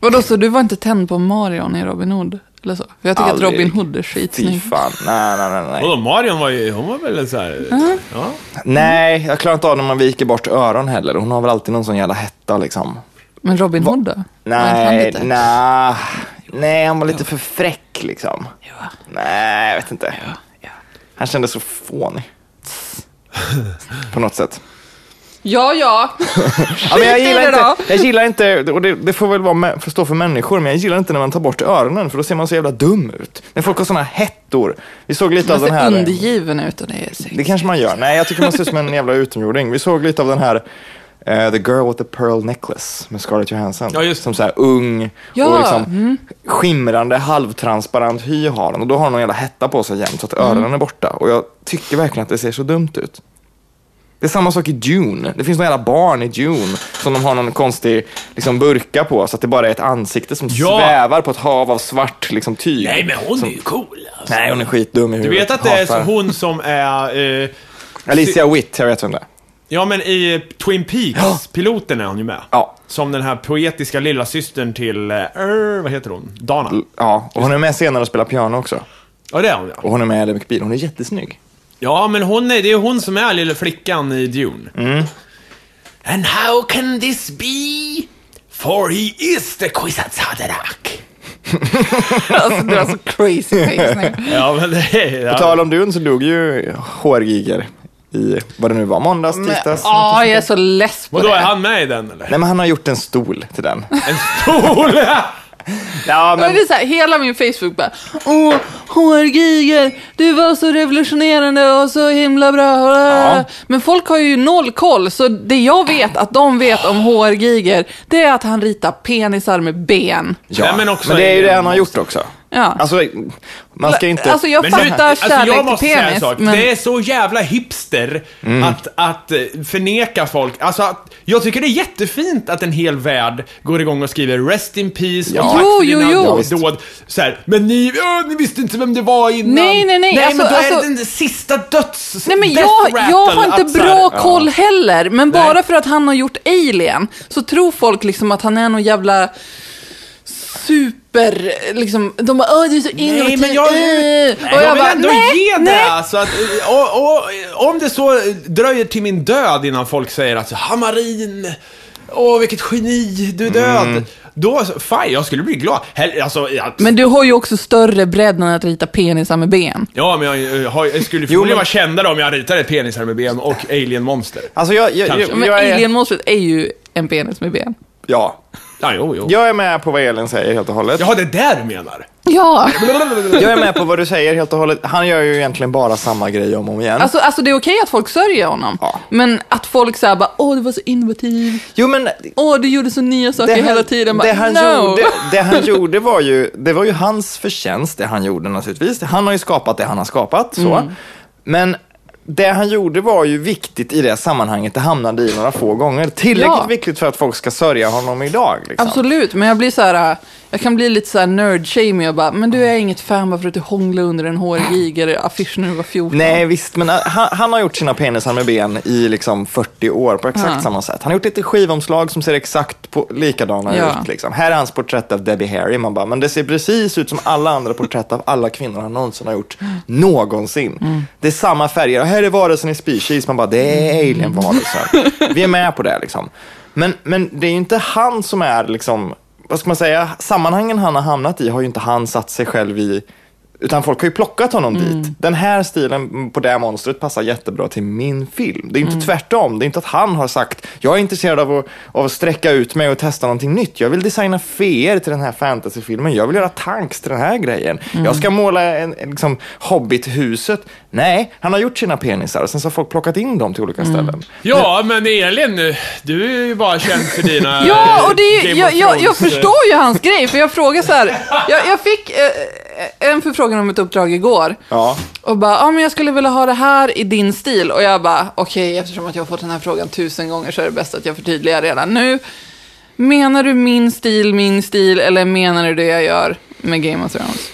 Vadå, så du var inte tänd på Marion i Robin Hood? Eller så? För jag tycker Aldrig. att Robin Hood är Fy skitsnygg. fan. Nej, nej, nej. Nej, Vadå, Marion var ju, hon var väl så här, ja. nej jag klarar inte av när man viker bort öron heller. Hon har väl alltid någon sån jävla hetta liksom. Men Robin Hood då? Nej, lite- nej. Han var lite för fräck liksom. Ja. Nej, jag vet inte. Ja. Han kändes så fånig. På något sätt. Ja, ja. (laughs) Ja, men jag, gillar inte, jag gillar inte, och det, det får väl vara med, får stå för människor, men jag gillar inte när man tar bort öronen, för då ser man så jävla dum ut. När folk har såna hettor. Vi såg lite Man av den ser här... undergiven ut och det är. Det kanske man gör. Nej, jag tycker man ser ut som en jävla utomjording. Vi såg lite av den här eh, The Girl with the Pearl Necklace med Scarlett Johansson. Ja, just. Som så här ung Ja, och liksom mm. skimrande, halvtransparent hy har den. Och då har hon någon jävla hetta på sig jämt så att öronen är borta. Och jag tycker verkligen att det ser så dumt ut. Det är samma sak i Dune. Det finns några jävla barn i Dune som de har någon konstig liksom, burka på så att det bara är ett ansikte som Ja. svävar på ett hav av svart liksom, tyg. Nej, men hon som, är ju cool. Alltså. Nej, hon är skitdum i Du huvudet. vet att det är hon som är... Eh, Alicia Witt, jag vet vem det är. Ja, men i Twin Peaks, piloten är hon ju med. Ja. Som den här poetiska lilla systern till, eh, er, vad heter hon? Dana. Ja, och hon är med senare och spelar piano också. Ja, det är hon ja. Och hon är med i Ally McBeal. Hon är jättesnygg. Ja, men hon är, det är hon som är lilla flickan i Dune. Mm. And how can this be? For he is the Kwisatz Haderach. (laughs) Alltså, du har så crazy face (laughs) nu. Ja, men det är... På Ja. tal om Dune så dog ju HR-Giger i, vad det nu var, måndags, tisdags. Ja, jag är så less på Vadå, det. är han med i den eller? Nej, men han har gjort en stol till den. (laughs) En stol! (laughs) Ja, Men det är så här, hela min Facebook bara, åh, HR Giger, du var så revolutionerande och så himla bra. Ja. Men folk har ju noll koll, så det jag vet att de vet om HR Giger, det är att han ritar penisar med ben. ja. Nej, men, men det är ju det han har gjort också. Ja. Alltså, man ska inte... Alltså jag Men fattar alltså, kärlek jag måste till säga en penis, sak. men... Det är så jävla hipster Mm. att, att eh, förneka folk. Alltså, att, jag tycker det är jättefint att en hel värld går igång och skriver “Rest in peace” Ja. och “Tack Jo, för jo, dina jo. dåd”. Så här, men ni, ö, ni visste inte vem det var innan. Nej, nej, nej, Nej, alltså- men då är alltså- det den sista döds... Nej men jag, jag har inte att bra här- koll heller, men bara Nej. för att han har gjort Alien så tror folk liksom att han är någon jävla super, liksom, de bara åh du är så innovativ. Nej, men jag, äh." och jag, vill bara, ändå nej, ge det. nej. Alltså att, och, och, om det så dröjer till min död innan folk säger att Hamarin, åh vilket geni, du är död. Mm. Då, fine, jag skulle bli glad. Hell, alltså, jag, Men du har ju också större bredd än att rita penisar med ben. Ja, men jag, jag, jag skulle förmodligen men- vara kändare om jag ritade ett penisar med ben och alien-monster. Alltså, jag, jag, Kanske. jag, Men jag, är, alienmonstret är ju en penis med ben. ja. Ja, jo, jo. jag är med på vad Elin säger helt och hållet. Jaha, det är där du menar? Ja, Jag är med på vad du säger helt och hållet. Han gör ju egentligen bara samma grej om och om igen. alltså, alltså det är okej att folk sörjer honom. Ja. Men att folk säger bara, åh du var så innovativ. jo, men Åh, du gjorde så nya saker han- hela tiden. Bara, det, han no. gjorde, det han (laughs) gjorde var ju, det var ju hans förtjänst, det han gjorde naturligtvis. Han har ju skapat det han har skapat, så. Mm. Men det han gjorde var ju viktigt i det sammanhanget det hamnade i några få gånger. Tillräckligt Ja. viktigt för att folk ska sörja honom idag. Liksom. Absolut, men jag blir så här, jag kan bli lite så här nerd-shamey och bara, men du är inget fan bara för att du hånglade under en hårig giger-affisch när du var 14. Nej, visst, men äh, han, han har gjort sina penisar med ben i liksom 40 år på exakt Ja. samma sätt. Han har gjort lite skivomslag som ser exakt på, likadana Ja. ut. Liksom. Här är hans porträtt av Debbie Harry. Man bara, men det ser precis ut som alla andra porträtt av alla kvinnor han någonsin har gjort. Någonsin. Mm. Det är samma färger. Här är varelsen i Species. Man bara, det är alien-varelsen. Vi är med på det liksom. Men, men det är ju inte han som är liksom, vad ska man säga, sammanhangen han har hamnat i har ju inte han satt sig själv i. Utan folk har ju plockat honom dit. Den här stilen på det monstret passar jättebra till min film. Det är inte tvärtom. Det är inte att han har sagt, jag är intresserad av att, av att sträcka ut mig och testa någonting nytt. Jag vill designa feer till den här fantasyfilmen. Jag vill göra tanks till den här grejen. Jag ska måla en, en, liksom, Hobbit-huset. Nej, han har gjort sina penisar och sen så har folk plockat in dem till olika ställen. Ja, men Elin, du är ju bara känd för dina... (laughs) Ja, och det är, jag, jag, jag eh, förstår ju hans grej, för jag frågar så här, jag, jag fick eh, en förfrågan om ett uppdrag igår. Ja. Och bara, ja men jag skulle vilja ha det här i din stil. Och jag bara, okej, eftersom att jag har fått den här frågan tusen gånger så är det bäst att jag förtydligar redan nu. Menar du min stil, min stil, eller menar du det jag gör med Game of Thrones?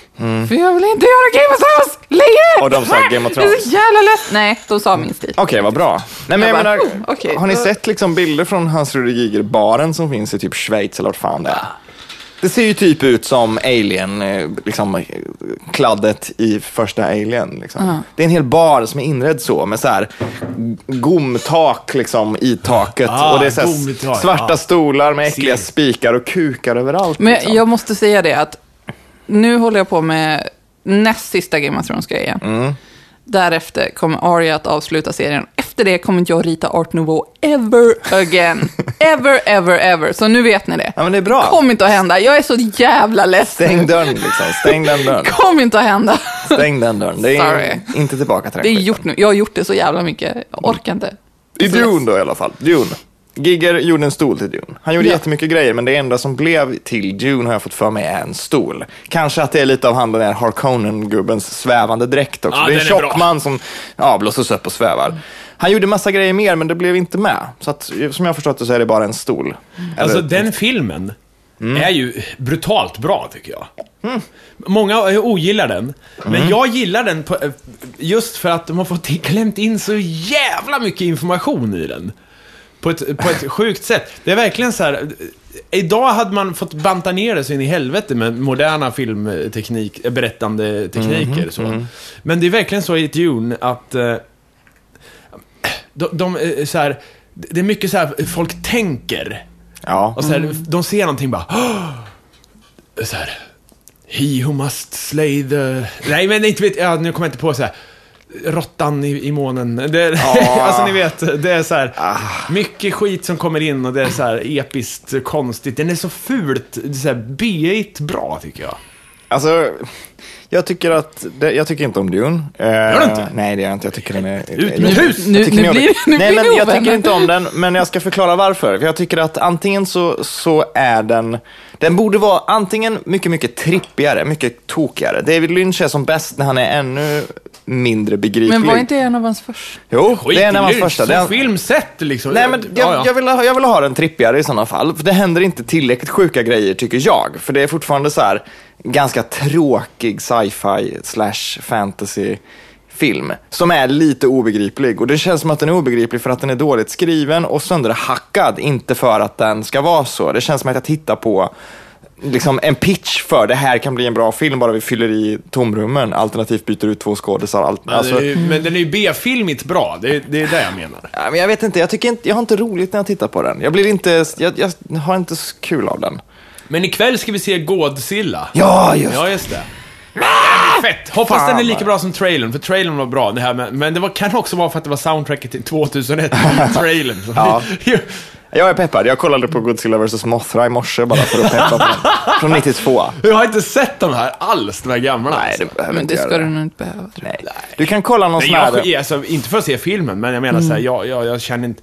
För jag vill inte göra Game of Thrones längre! Mm. Och de sa Game of Det är Thrones. så jävla lätt. Nej, de sa min stil. Okej, vad bra. Nej, men Jag jag bara, menar, oh, okej, har ni sett liksom bilder från Hans Giger-baren som finns i typ Schweiz eller vart fan det är? Det ser ju typ ut som Alien, eh, liksom eh, kladdet i första Alien. Liksom. Det är en hel bar som är inredd så med så här gomtak liksom i taket. Ah, och det är så här svarta ja. stolar med äckliga Ser. spikar och kukar överallt. Men liksom. jag måste säga det att nu håller jag på med näst sista Game of Thrones-grejen. Mm. Därefter kommer Arya att avsluta serien. Efter det kommer inte jag rita Art Nouveau ever again. (laughs) ever, ever, ever. Så nu vet ni det. Ja, men det är bra. Kommer inte att hända. Jag är så jävla ledsen. Stäng dörren liksom. Stäng den dörren. Kommer inte att hända. Stäng den dörren. Det är Sorry. inte tillbaka till Det är gjort nu. Jag har gjort det så jävla mycket. Jag orkar inte. I Dune då i alla fall. Dune. Giger gjorde en stol till Dune. Han gjorde Ja. jättemycket grejer, men det enda som blev till Dune har jag fått för mig är en stol. Kanske att det är lite av han den där Harkonnen-gubbens svävande dräkt också. Ja, det är en tjock man som ja, blåses upp och svävar. Han gjorde massa grejer mer, men det blev inte med. Så att, som jag har förstått det så är det bara en stol. Alltså Eller- den filmen Mm. är ju brutalt bra tycker jag. Många eh, ogillar den, Mm. men jag gillar den på, eh, just för att de har fått klämt in så jävla mycket information i den. På ett, på ett sjukt sätt. Det är verkligen så här. Idag hade man fått banta ner det så in i helvete med moderna filmteknik, eh, berättande tekniker. Mhm, Så. Men det är verkligen så i Dune att eh, de, de eh, så här, det är mycket så här, folk tänker. Ja. Och så här, de ser någonting bara... Så här, He who must slay the... Nej, men inte vet ja, nu kommer jag inte på så här. Råttan i, i månen. Det, (laughs) alltså ni vet, det är så här. Mycket skit som kommer in och det är så här episkt konstigt. Den är så fult, det är så här B-igt bra tycker jag. Alltså, jag tycker att, det, jag tycker inte om Dune. Gör du inte? Nej, det gör jag inte. Jag tycker den är... Ut med hus! Nu, nu om blir, det. nu Nej, men jag tycker inte om den, men jag ska förklara varför. För jag tycker att antingen så, så är den, den borde vara antingen mycket, mycket trippigare, mycket tokigare. David Lynch är som bäst när han är ännu mindre begriplig. Men var inte en av hans första? Jo, Skit det är en av hans första. Som Det är, filmsätt liksom. Nej, men jag, Ja, ja. Jag, vill ha, jag vill ha den trippigare i sådana fall. För det händer inte tillräckligt sjuka grejer, tycker jag. För det är fortfarande så här ganska tråkig sci-fi slash fantasy film som är lite obegriplig. Och det känns som att den är obegriplig för att den är dåligt skriven och sönderhackad, inte för att den ska vara så. Det känns som att jag tittar på liksom en pitch för det här kan bli en bra film bara vi fyller i tomrummen, alternativt byter ut två skådisar. Allt, Men, alltså, är ju- men den är ju B-filmigt bra, det är, det är det jag menar. Ja, men jag vet inte, jag, tycker inte, jag har inte roligt när jag tittar på den. Jag, blir inte, jag, jag har inte så kul av den. Men ikväll ska vi se Godzilla. Ja, just Ja, just det. Det blir fett! Hoppas Fan, den är lika bra som trailern, för trailern var bra. Det här med, men det var, kan också vara för att det var soundtracket till 2001 i (laughs) trailern. Så Ja. vi- Jag är peppad. Jag kollade på Godzilla vs. Mothra i morse bara för att peppa på den. Från 92. Jag har inte sett de här alls, de här gamla. Nej, alltså. du behöver Men inte det ska du nog inte behöva. Nej. Du kan kolla någon Nej, sån här... jag, alltså, inte för att se filmen, men jag menar Mm. så här, jag, jag, jag känner inte...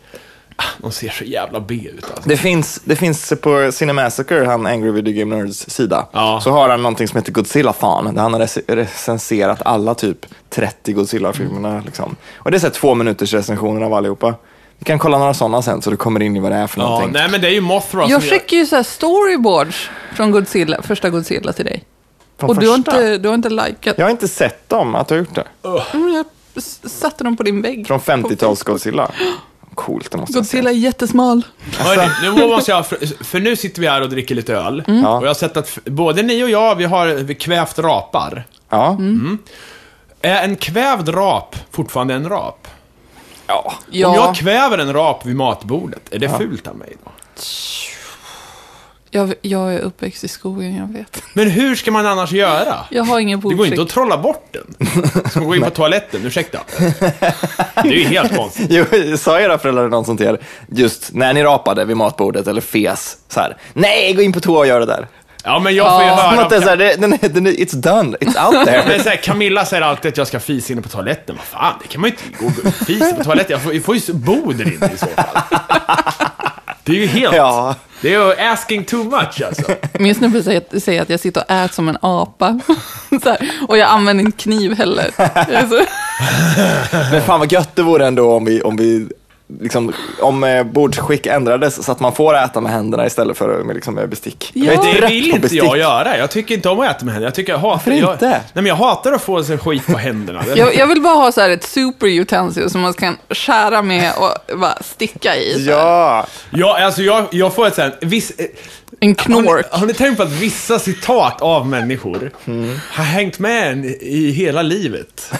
De ser så jävla B ut alltså. Det finns, det finns på Cinemassacre, han Angry Video Game Nerds sida, Ja. så har han någonting som heter Godzilla-fan, där han har rec- recenserat alla typ 30 Godzilla-filmerna. Liksom. Och det är så här två minuters recensioner av allihopa. Vi kan kolla några sådana sen så du kommer in i vad det är för Ja, någonting. nej men det är ju Mothra Jag gör... skickar ju så här storyboards från Godzilla, första Godzilla till dig. Från Och du har, inte, du har inte likat. Jag har inte sett dem, att du har gjort det. Mm, Jag satte dem på din vägg. Från 50-tals Godzilla. (gasps) Coolt, det måste jag säga. Godzilla är jättesmal. Hörni, nu måste jag, för, för nu sitter vi här och dricker lite öl. Mm. Ja. Och jag har sett att både ni och jag, vi har vi kvävt rapar. Ja. Mm. Är en kvävd rap fortfarande en rap? ja. Ja, Om jag kväver en rap vid matbordet, är det fult av mig då? Jag, jag är uppväxt i skogen, jag vet. Men hur ska man annars göra? Jag har ingen Det går inte att trolla bort den. Ska man gå in på toaletten? Ursäkta. Det är ju helt konstigt. Jo, sa era föräldrar något sånt här, just när ni rapade vid matbordet eller fes, så här, nej, gå in på toa och gör det där. Ja, men jag får ju Ja. Som höra... att det är så här, det, den, är- den, är- it's done, it's out (laughs) there. Men så här, Camilla säger alltid att jag ska fisa inne på toaletten. Vad fan, det kan man ju inte gå och fisa på toaletten. Jag får, jag får ju bo där inne i så fall. (laughs) Det är ju helt... Ja. Det är ju asking too much alltså. Min snubbe säger, säger att jag sitter och äter som en apa. (laughs) så här, och jag använder inte kniv heller. (laughs) Men fan vad gött det vore ändå om vi, om vi liksom, om eh, bordsskick ändrades så att man får äta med händerna istället för med, liksom, med bestick. Ja. Jag är Det vill inte bestick. jag göra. Jag tycker inte om att äta med händerna. Jag tycker jag hatar... Jag, inte? Nej, men jag hatar att få sig skit på händerna. (laughs) jag, jag vill bara ha så här ett super utensil som man kan skära med och bara sticka i. Så här. Ja, Ja, alltså jag, jag får ett sånt... Viss, En har, ni, knork. har ni tänkt på att vissa citat av människor har hängt med en i hela livet?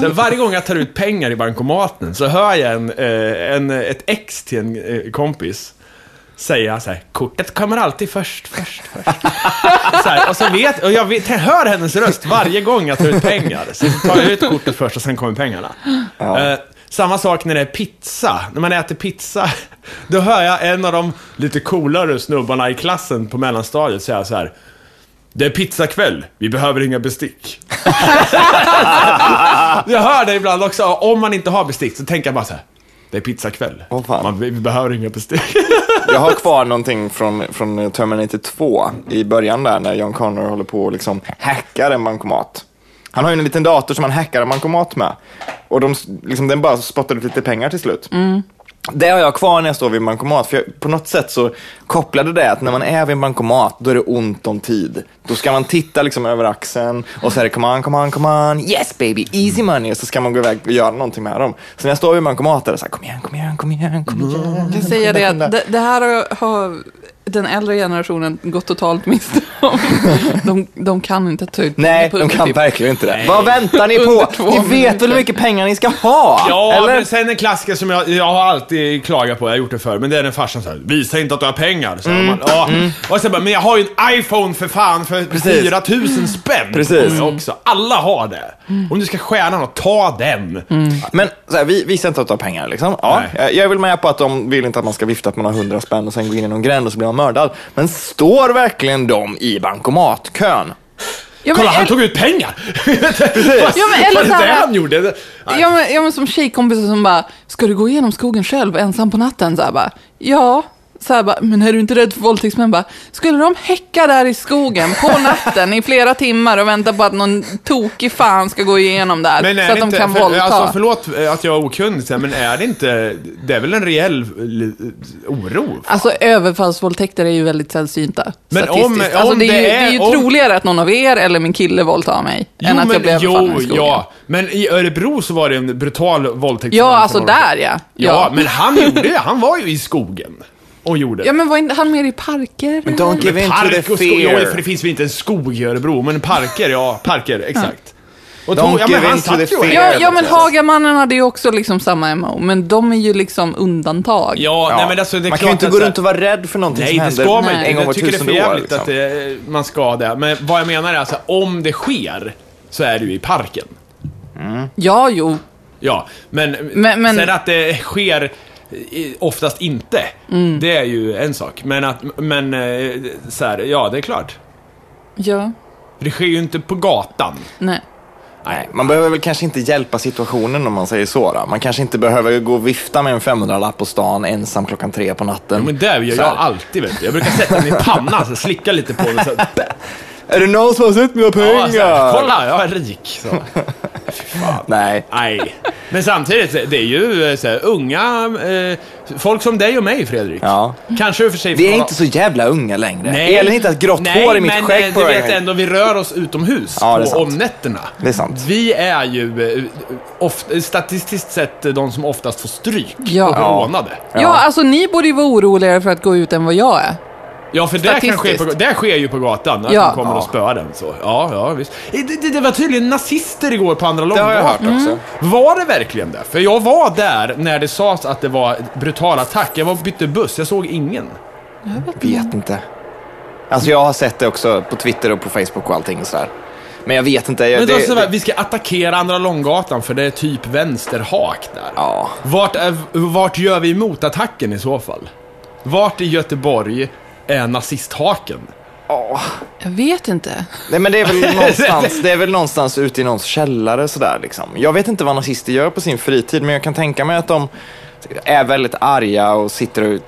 Så varje gång jag tar ut pengar i bankomaten så hör jag en, eh, en, ett ex till en eh, kompis säga så här, kortet kommer alltid först, först, först. (laughs) så här, och så vet, och jag, vet, jag hör hennes röst varje gång jag tar ut pengar. Så tar jag ut kortet först och sen kommer pengarna. Eh, samma sak när det är pizza. När man äter pizza, (laughs) då hör jag en av de lite coolare snubbarna i klassen på mellanstadiet säga så här. Det är pizzakväll, vi behöver inga bestick. (laughs) jag hör det ibland också, om man inte har bestick så tänker jag bara så här. Det är pizzakväll. Man, vi behöver inga bestick. (laughs) jag har kvar någonting från, från Terminator 2 i början där när John Connor håller på och liksom hackar en bankomat. Han har ju en liten dator som han hackar bankomat med. Och de, liksom, den bara spottar ut lite pengar till slut. Det har jag kvar när jag står vid en bankomat, för jag, på något sätt så kopplade det att när man är vid en bankomat, då är det ont om tid. Då ska man titta liksom över axeln och så är det come on, come on, come on, yes baby, easy money, och så ska man gå iväg och göra någonting med dem. Så när jag står vid en bankomat, är det så här, kom igen, kom igen, kom igen, kom igen. Jag kan säga det, det, det här har, har den äldre generationen gått totalt miste om. (laughs) De, de kan inte ta ut Nej, på de kan typ- verkligen inte det. Nej. Vad väntar ni på? Ni vet väl hur mycket pengar ni ska ha? Ja, Eller? men sen en klassiker som jag, jag har alltid klagat på, jag har gjort det förr, men det är när farsan säger visa inte att du har pengar. Så Mm. man, ja. Och så bara, men jag har ju en iPhone för fan för Precis. 4000 spänn. Precis. Jag också. Alla har det. Om du ska stjäla något, ta den. Men så här, vi visar inte att du har pengar liksom. Ja, Nej. jag- jag är väl med på att de vill inte att man ska vifta att man har 100 spänn och sen gå in i någon gränd och så blir man mördad. Men står verkligen de i bankomatkön? Ja, men, Kolla, han tog ut pengar! (laughs) Ja, men eller så här- det han gjorde? Nej. ja, men, ja, men som tjejkompisar som bara, ska du gå igenom skogen själv ensam på natten? Så här bara, ja. Så här bara, men är du inte rädd för våldtäktsmän? Bara, skulle de häcka där i skogen på (laughs) natten i flera timmar och vänta på att någon tokig fan ska gå igenom där Men är så att de inte, kan för, våldta? alltså förlåt att jag är okunnig, men är det inte, det är väl en reell eh, oro? Alltså överfallsvåldtäkter är ju väldigt sällsynta. Men statistiskt. om- alltså, om det, är ju, det det är är- ju om- troligare att någon av er eller min kille våldtar mig än att jag blir överfallen i jo, skogen. ja. Men i Örebro så var det en brutal våldtäkt. Ja, alltså där ja. Ja, men han gjorde det. Han var ju i skogen och gjorde. Ja, men var inte han mer i parker? Men don't give in to the och skog, fear. jo, för det finns väl inte en skog i Örebro, men parker, ja, parker, exakt. Och Don't ja, men give in to the fear. Ja, ja, men. Hagamannen hade ju också liksom samma MO, men de är ju liksom undantag. Ja, nej men alltså det är man klart kan ju inte gå runt och vara rädd för någonting Nej, som det händer ska man Nej. inte. en gång var Jag tycker det är för tusende år. jävligt Liksom. att det, man ska det. Men vad jag menar är alltså, om det sker, så är det ju i parken. Ja, jo. Ja, men, Men- men- sen att det sker oftast inte, Mm. det är ju en sak. Men att, men eh, så här, ja det är klart. Ja. Det sker ju inte på gatan. Nej. Nej, man behöver väl kanske inte hjälpa situationen om man säger så. Då. Man kanske inte behöver gå och vifta med en 500-lapp på stan ensam klockan tre på natten. Ja, men det gör jag alltid, vet du. Jag brukar sätta den i pannan, så slicka lite på den. (laughs) Är det någon som har sett mina pengar? ja, så här, Kolla, jag är rik. Så. (laughs) Nej. Nej. Men samtidigt, det är ju eh, så här, unga, eh, folk som dig och mig, Fredrik. Ja. Kanske för sig... Vi är inte så jävla unga längre. Nej. Elen hittar ett grått Nej, hår i mitt men skägg eh, på du vet ändå, vi rör oss utomhus Ja, på, om nätterna. Det är sant. Vi är ju eh, of, statistiskt sett de som oftast får stryk Ja. och rånade. Ja. alltså ni borde ju vara oroligare för att gå ut än vad jag är. Ja, för det, kan ske på, det sker ju på gatan, att Ja. de kommer och spöar den. Så. Ja, ja, visst. Det, det, det var tydligen nazister igår på Andra Det har jag hört Långgatan. också. Var det verkligen det? För jag var där när det sades att det var brutal attack. Jag var och bytte buss, jag såg ingen. Vet inte. Alltså jag har sett det också på Twitter och på Facebook och allting sådär. Men jag vet inte. Jag, Men det, här, det, vi ska attackera Andra Långgatan för det är typ vänsterhak där. ja. Vart, är, vart gör vi motattacken i så fall? Vart i Göteborg är nazisthaken? Ja. Jag vet inte. Nej men det är väl (laughs) någonstans, det är väl någonstans ute i någons källare sådär liksom. Jag vet inte vad nazister gör på sin fritid, men jag kan tänka mig att de är väldigt arga och sitter och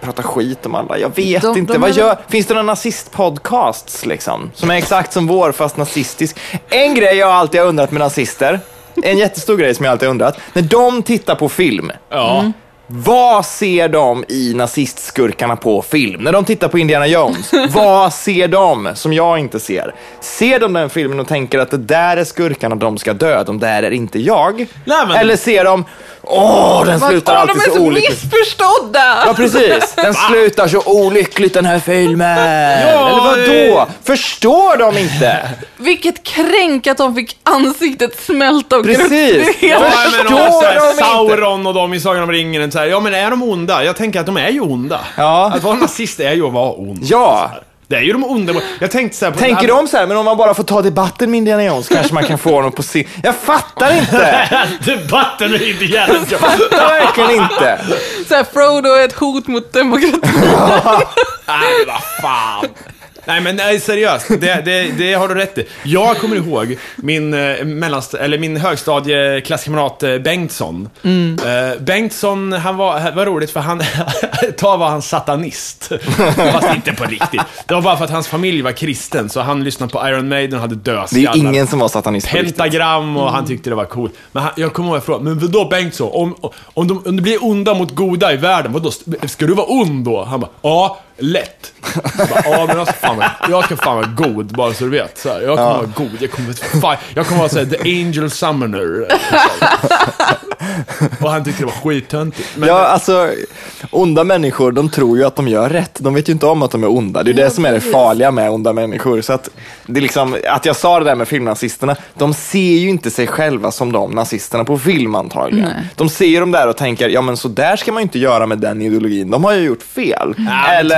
pratar skit om alla. Jag vet De- inte. de vad är- gör, finns det några nazistpodcasts liksom? Som är exakt som vår fast nazistisk. En grej jag alltid har undrat med nazister, en jättestor grej som jag alltid har undrat. När de tittar på film, Ja. Vad ser de i nazistskurkarna på film? När de tittar på Indiana Jones, (laughs) vad ser de som jag inte ser? Ser de den filmen och tänker att det där är skurkarna, de ska dö, de där är inte jag? Nej, men- Eller ser de, åh, den slutar Åh, alltid de är så så olyckligt. missförstådda! Ja, precis. Den slutar så olyckligt den här filmen. Ja, Eller vad då? Förstår de inte? Vilket kränk att de fick ansiktet smält av Precis. Ja, men också, så här, de inte? Sauron och de i Sagan om ringen, så här, ja men är de onda? Jag tänker att de är ju onda. Ja. Att vara nazist är ju att vara ond. Ja. Det är ju de onda. Jag tänkte så här, på Tänker de så här, men om man bara får ta debatten med Indiana Jones kanske man kan få honom på sin... Jag fattar inte! (laughs) Debatten med Indiana Jones. Jag verkligen inte. Så här, Frodo är ett hot mot demokratin. (laughs) Nej, vad fan. Nej men nej, seriöst, det, det, det har du rätt i. Jag kommer ihåg min, eh, mellanst- eller min högstadieklasskamrat eh, Bengtsson. Eh, Bengtsson, han var, var roligt för han, (laughs) ett tag var han satanist. Fast inte på riktigt. Det var bara för att hans familj var kristen, så han lyssnade på Iron Maiden och hade Det är ju ingen som var satanist på riktigt. Pentagram och han tyckte det var coolt. Men han, jag kommer ihåg jag frågade, men vadå Bengtsson? Om, om, de, om det blir onda mot goda i världen, vadå? Ska du vara ond då? Han bara, ja, lätt. Jag bara, ja, men jag ska fan jag ska fan vara god, bara så du vet. Så här, jag kommer vara god, jag kommer, fan, jag kommer vara såhär, the angel summoner. Och han tyckte det var skittöntigt. Men, Ja, alltså, onda människor, de tror ju att de gör rätt. De vet ju inte om att de är onda. Det är det som är det farliga med onda människor. Så att, det är liksom, att jag sa det där med filmnazisterna, de ser ju inte sig själva som de nazisterna på film antagligen. Nej. De ser ju dem där och tänker, ja men så där ska man ju inte göra med den ideologin. De har ju gjort fel.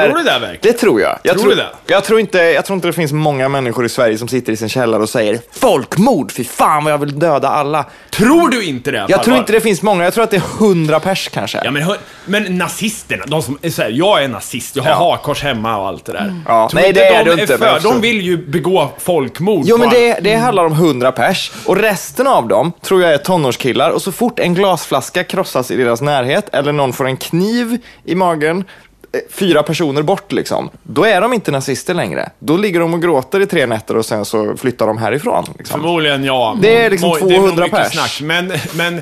men tror du det verkligen? Det tror jag. Jag Tror tror, du det? Jag tror, inte, jag tror inte det finns många människor i Sverige som sitter i sin källare och säger folkmord, fy fan vad jag vill döda alla. tror du inte det? Jag tror inte det finns många, jag tror att det är hundra pers kanske. Ja, men, hör, men nazisterna, de som är här, jag är nazist, jag har Ja. hakkors hemma och allt det där. Ja, Tror nej, inte det är de du inte, För, förstår. de vill ju begå folkmord. Jo men det, det handlar om 100 pers och resten av dem tror jag är tonårskillar och så fort en glasflaska krossas i deras närhet eller någon får en kniv i magen fyra personer bort liksom, då är de inte nazister längre. Då ligger de och gråter i tre nätter och sen så flyttar de härifrån. Liksom. Förmodligen ja. Det är liksom Mo- det är 200 pers. Snack. Men, men,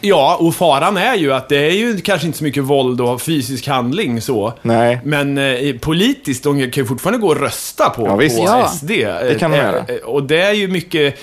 ja, och faran är ju att det är ju kanske inte så mycket våld och fysisk handling så. Nej. Men eh, politiskt, de kan ju fortfarande gå och rösta på, Ja, på Ja. SD. Det kan de Eh, göra. eh, Och det är ju mycket...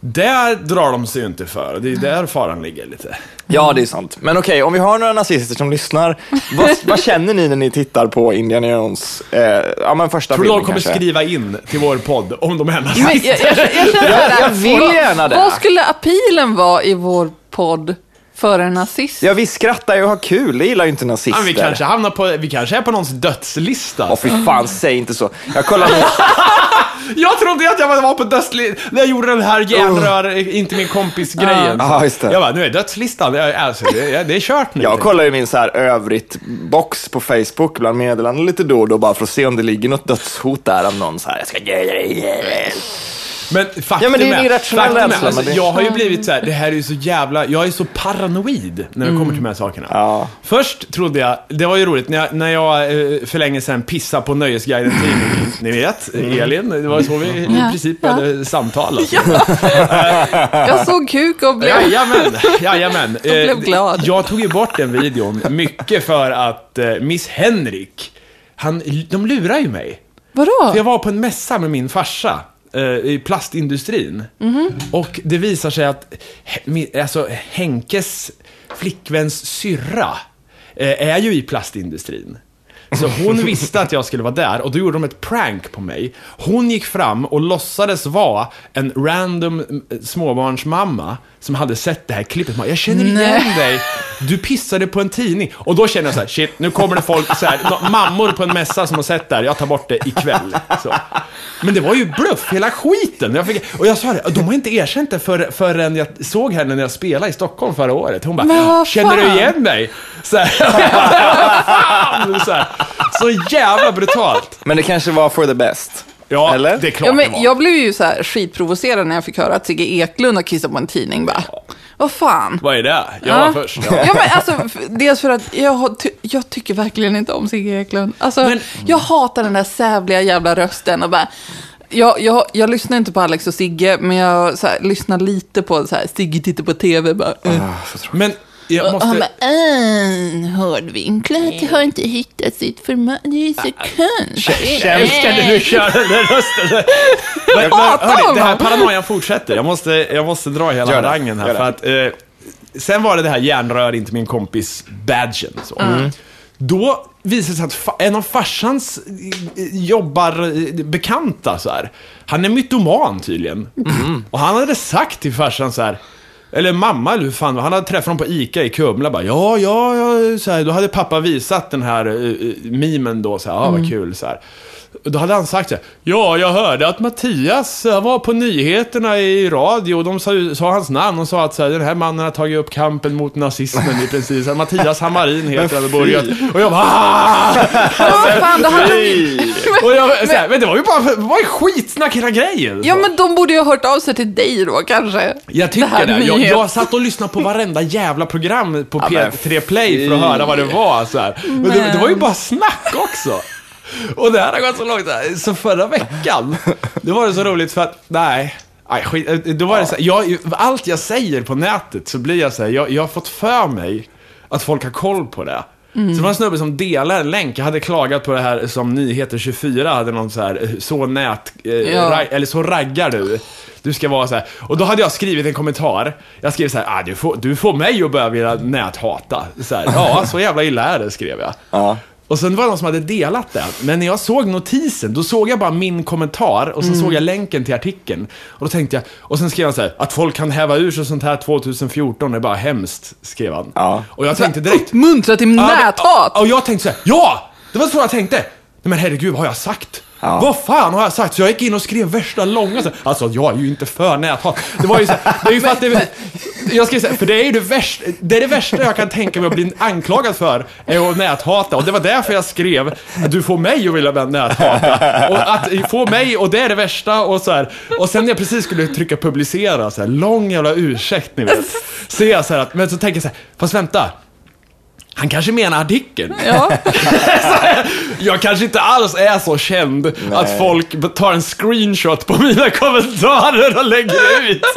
Där drar de sig ju inte för. Det är där faran ligger lite. Ja, det är sant. Men okej, om vi har några nazister som lyssnar, vad, vad känner ni när ni tittar på Indiana Jones, eh, ja men första Tror du filmen de kommer kanske? skriva in till vår podd om de är Men nazister? jag, jag, jag känner Jag, jag vill gärna det. vad skulle appealen vara i vår podd för en nazist? Ja, vi skrattar ju och har kul, det gillar ju inte nazister. vi, kanske hamnar på, vi kanske är på någons dödslista. Åh fy fan, säg inte så. Jag kollar nu. (laughs) Jag trodde att jag var på dödslistan när jag gjorde den här järnrör, inte min kompis-grejen. Ja, just det. Jag bara, nu är dödslistan, jag- alltså, det, är- det är kört nu. Jag kollar i min så här övrigt-box på Facebook bland meddelanden lite då och då bara för att se om det ligger något dödshot där av någon så här, jag ska döda dig. Men faktum Ja, men det är faktum är, alltså, det- jag har ju blivit så här, det här är ju så jävla, jag är så paranoid när det kommer till de här sakerna. Ja. Först trodde jag, det var ju roligt, när jag, när jag eh, för länge sedan pissade på Nöjesguiden tidning, (laughs) ni vet, Mm. Elin, det var så vi i Ja. princip Ja. samtal. Alltså. Jag såg kuk och blev... Jajamän, jajamän. (laughs) Jag blev Eh, glad. Jag tog ju bort den videon mycket för att eh, Miss Henrik, han, de lurar ju mig. Vadå? För jag var på en mässa med min farsa eh, i plastindustrin. Mhm. Och det visar sig att alltså, Henkes flickväns syrra eh, är ju i plastindustrin. Så hon (laughs) visste att jag skulle vara där och då gjorde de ett prank på mig. Hon gick fram och låtsades vara en random mm, småbarnsmamma som hade sett det här klippet. Jag känner igen dig. (laughs) Du pissade på en tidning. Och då känner jag så här, shit, nu kommer det folk, så här, mammor på en mässa som har sett det här, jag tar bort det ikväll. Så. Men det var ju bluff, hela skiten. Jag fick, och jag sa det, de har inte erkänt det för, förrän jag såg henne när jag spelade i Stockholm förra året. Hon bara, känner du fan?" igen mig? Så, här, (laughs) så, här, så jävla brutalt. Men det kanske var for the best. Ja, Eller? det är klart Ja, det men var. jag blev ju så här skitprovocerad när jag fick höra att Sigge Eklund har kissat på en tidning. Bara, vad fan? Vad är det? Jag var först. Ja. men alltså, dels för att jag, ty- jag tycker verkligen inte om Sigge Eklund. Alltså, Men- jag hatar den där sävliga jävla rösten och bara... Jag, jag, jag lyssnar inte på Alex och Sigge, men jag så här, lyssnar lite på så här, Sigge tittar på tv. Bara, eh. Men jag Och han måste... bara, äh, hårdvinklat har inte hittat sitt format. Det är så konstigt. Jag älskar när du kör den där rösten. (laughs) Men, hörni, det här (laughs) paranoian fortsätter. Jag måste, jag måste dra hela harangen här. För att, eh, sen var det det här järnrör inte min kompis badgen. Så. Då visade det sig att en av farsans eh, jobbar eh, bekanta så här. Han är mytoman tydligen. Och han hade sagt till farsan så här. Eller mamma eller hur fan. Han hade träffat dem på ICA i Kumla bara, ja, ja, ja, så här, Då hade pappa visat den här uh, memen då, så här, ja, vad kul, så här. Då hade han sagt så här, ja, jag hörde att Mattias var på nyheterna i radio och de sa, sa hans namn och sa att så här, den här mannen har tagit upp kampen mot nazismen i princip. Så här, Mattias Hammarin heter han och börjat. Och jag bara, "Ah!" Vad fan, det hade de... (laughs) och jag, så här, men det var ju bara, det var ju skitsnack hela grejen. Ja, men de borde ju ha hört av sig till dig då, kanske. Jag tycker här det. Jag, jag satt och lyssnade på varenda jävla program på Ja, men P3 Play för att höra vad det var. Så, här. Men det, det var ju bara snack också. Och det här har gått så långt. så förra veckan, det var det så roligt för att, nej. Nej, skit, då var det så här, jag, allt jag säger på nätet så blir jag så här, jag, jag har fått för mig att folk har koll på det. Så det var en snubbe som delade en länk. Jag hade klagat på det här som Nyheter 24 hade någon så här, så nät, eh, Ja. ra, eller så raggar du. Du ska vara så här. Och då hade jag skrivit en kommentar. Jag skrev så här, ah, du, får, du får mig att börja vilja näthata. Så här, ja, så jävla illa är det, skrev jag. Ja. Och sen var det någon som hade delat det. Men när jag såg notisen, då såg jag bara min kommentar och sen såg jag länken till artikeln. Och då tänkte jag, och sen skrev han så här, att folk kan häva ur sig sånt här 2014 är bara hemskt, skrev han. Ja. Och jag tänkte direkt, Uppmuntra till Ja, näthat! Och jag tänkte så här, ja! Det var så jag tänkte. Nej men herregud, vad har jag sagt? Ja. Vad fan har jag sagt? Så jag gick in och skrev värsta långa så Alltså jag är ju inte för näthat. Det var ju så här, det är ju för att det, Jag ska säga, för det är ju det värsta, det är det värsta jag kan tänka mig att bli anklagad för, är att näthata. Och det var därför jag skrev att du får mig att vilja näthata. Och att få mig, och det är det värsta, och så här. Och sen när jag precis skulle trycka publicera, så här, lång jävla ursäkt ni vet. Ser jag så här att, men så tänker jag så här, fast vänta. Han kanske menar artikeln. Ja. (laughs) Jag kanske inte alls är så känd att folk tar en screenshot på mina kommentarer och lägger ut. (laughs)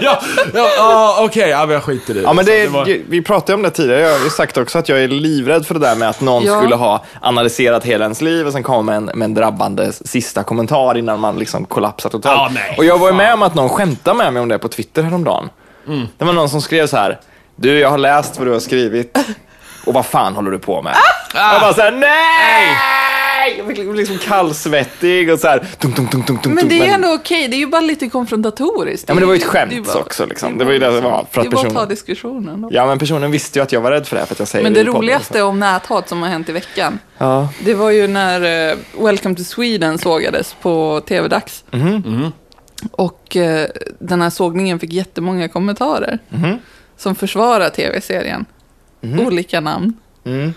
ja, ja, ja, Okej, ja, men jag skiter i det. Ja, men det, Så var- vi pratade om det tidigare. Jag har ju sagt också att jag är livrädd för det där med att någon Ja. skulle ha analyserat hela ens liv och sen komma med en, med en drabbande sista kommentar innan man liksom kollapsar totalt. Ja, nej, och jag var ju med om att någon skämtade med mig om det på Twitter häromdagen. Mm. Det var någon som skrev så här. Du, jag har läst vad du har skrivit. Och vad fan håller du på med? Ah! Jag bara såhär, nej! Jag blev liksom kallsvettig och så här. Tung, tung, tung, tung, tung, Men det är ändå okej, det är ju bara lite konfrontatoriskt. Ja, men det var ju ett skämt bara- också, liksom. Det var ju det det var, för att det var att ta diskussionen. Då. Ja, men personen visste ju att jag var rädd för det, för att jag säger Men det podden, roligaste om näthat som har hänt i veckan, Ja. det var ju när eh, Welcome to Sweden sågades på TV-dags. Mhm. Och eh, den här sågningen fick jättemånga kommentarer Mhm. som försvarar TV-serien. Olika namn. Mm.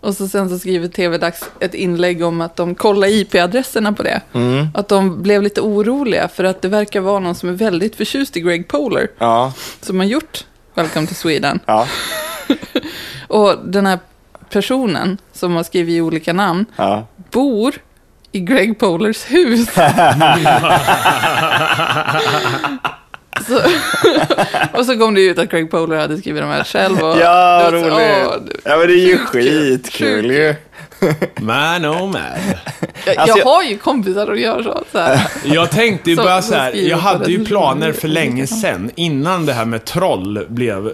Och så sen så skriver TV-dags ett inlägg om att de kollar IP-adresserna på det. Mm. Att de blev lite oroliga för att det verkar vara någon som är väldigt förtjust i Greg Poler. Ja, Som har gjort Welcome to Sweden. ja, (laughs) Och den här personen som har skrivit i olika namn ja. bor i Greg Polers hus. (laughs) (laughs) så, (laughs) och så kom det ut att Greg Poler hade skrivit de här själv. Och Ja, det var så, roligt. åh, Ja, men det är ju skitkul. ju. Man oh man. jag, Alltså, jag har ju kompisar som gör så. så här. (laughs) Jag tänkte ju bara så här, jag hade ju planer för länge sedan, innan det här med troll blev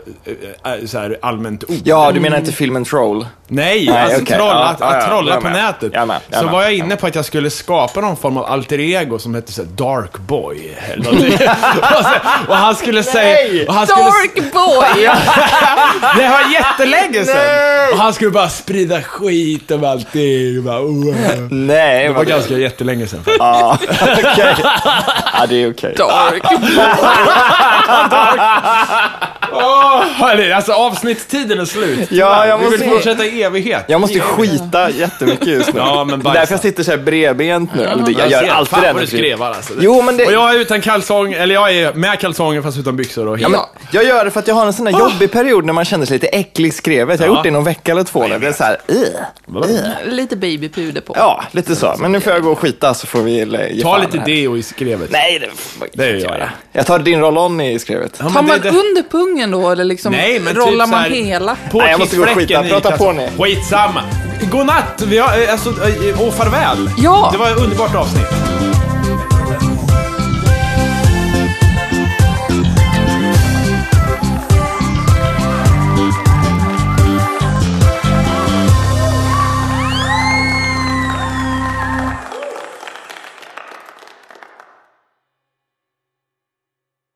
eh, eh, så här allmänt ord. Ja, du menar inte filmen Troll? Nej, Nej, alltså okej. troll, Ja, att, ja, att ja, trolla jag på nätet. Så var jag inne på att jag skulle skapa någon form av alter ego som hette så Dark Boy. Eller (laughs) och, så, och han skulle säga... Och han skulle, Dark boy! (laughs) det var jättelänge sedan! Och han skulle bara sprida skit om allting. Bara, oh, Nej, det var vad ganska jättelänge sedan. Ja, okej. Ja, det är okej. Dark (laughs) Åh, hörni, alltså avsnittstiden är slut. Ja, jag Vi måste- vill fortsätta i evighet. Jag måste skita jättemycket just nu. (laughs) Ja, men det är bajsa. därför jag sitter så här bredbent nu. Eller jag gör alltid fan det. vad nu du tiden. skrevar alltså. Jo, men det- Och jag är utan kalsong, eller jag är med kalsonger fast utan byxor och Ja, men jag gör det för att jag har en sån där jobbig period när man känner sig lite äcklig i skrevet. Jag har Ja. gjort det i någon vecka eller två nu. Det är så här, "Ugh." Lite babypuder på. Ja, lite så. Men nu får jag gå och skita så får vi eh, ge Ta fan lite deo i skrevet. Nej, det får man inte jag. göra. Jag tar din roll-on i skrevet. Ja, Tar man det- det- under pungen då eller liksom Nej, men rollar typ man hela? På Nej, jag måste gå och skita. Prata på kalsong. Skitsamma. Godnatt! Vi har, eh, alltså, eh, och farväl. Ja. Det var ett underbart avsnitt.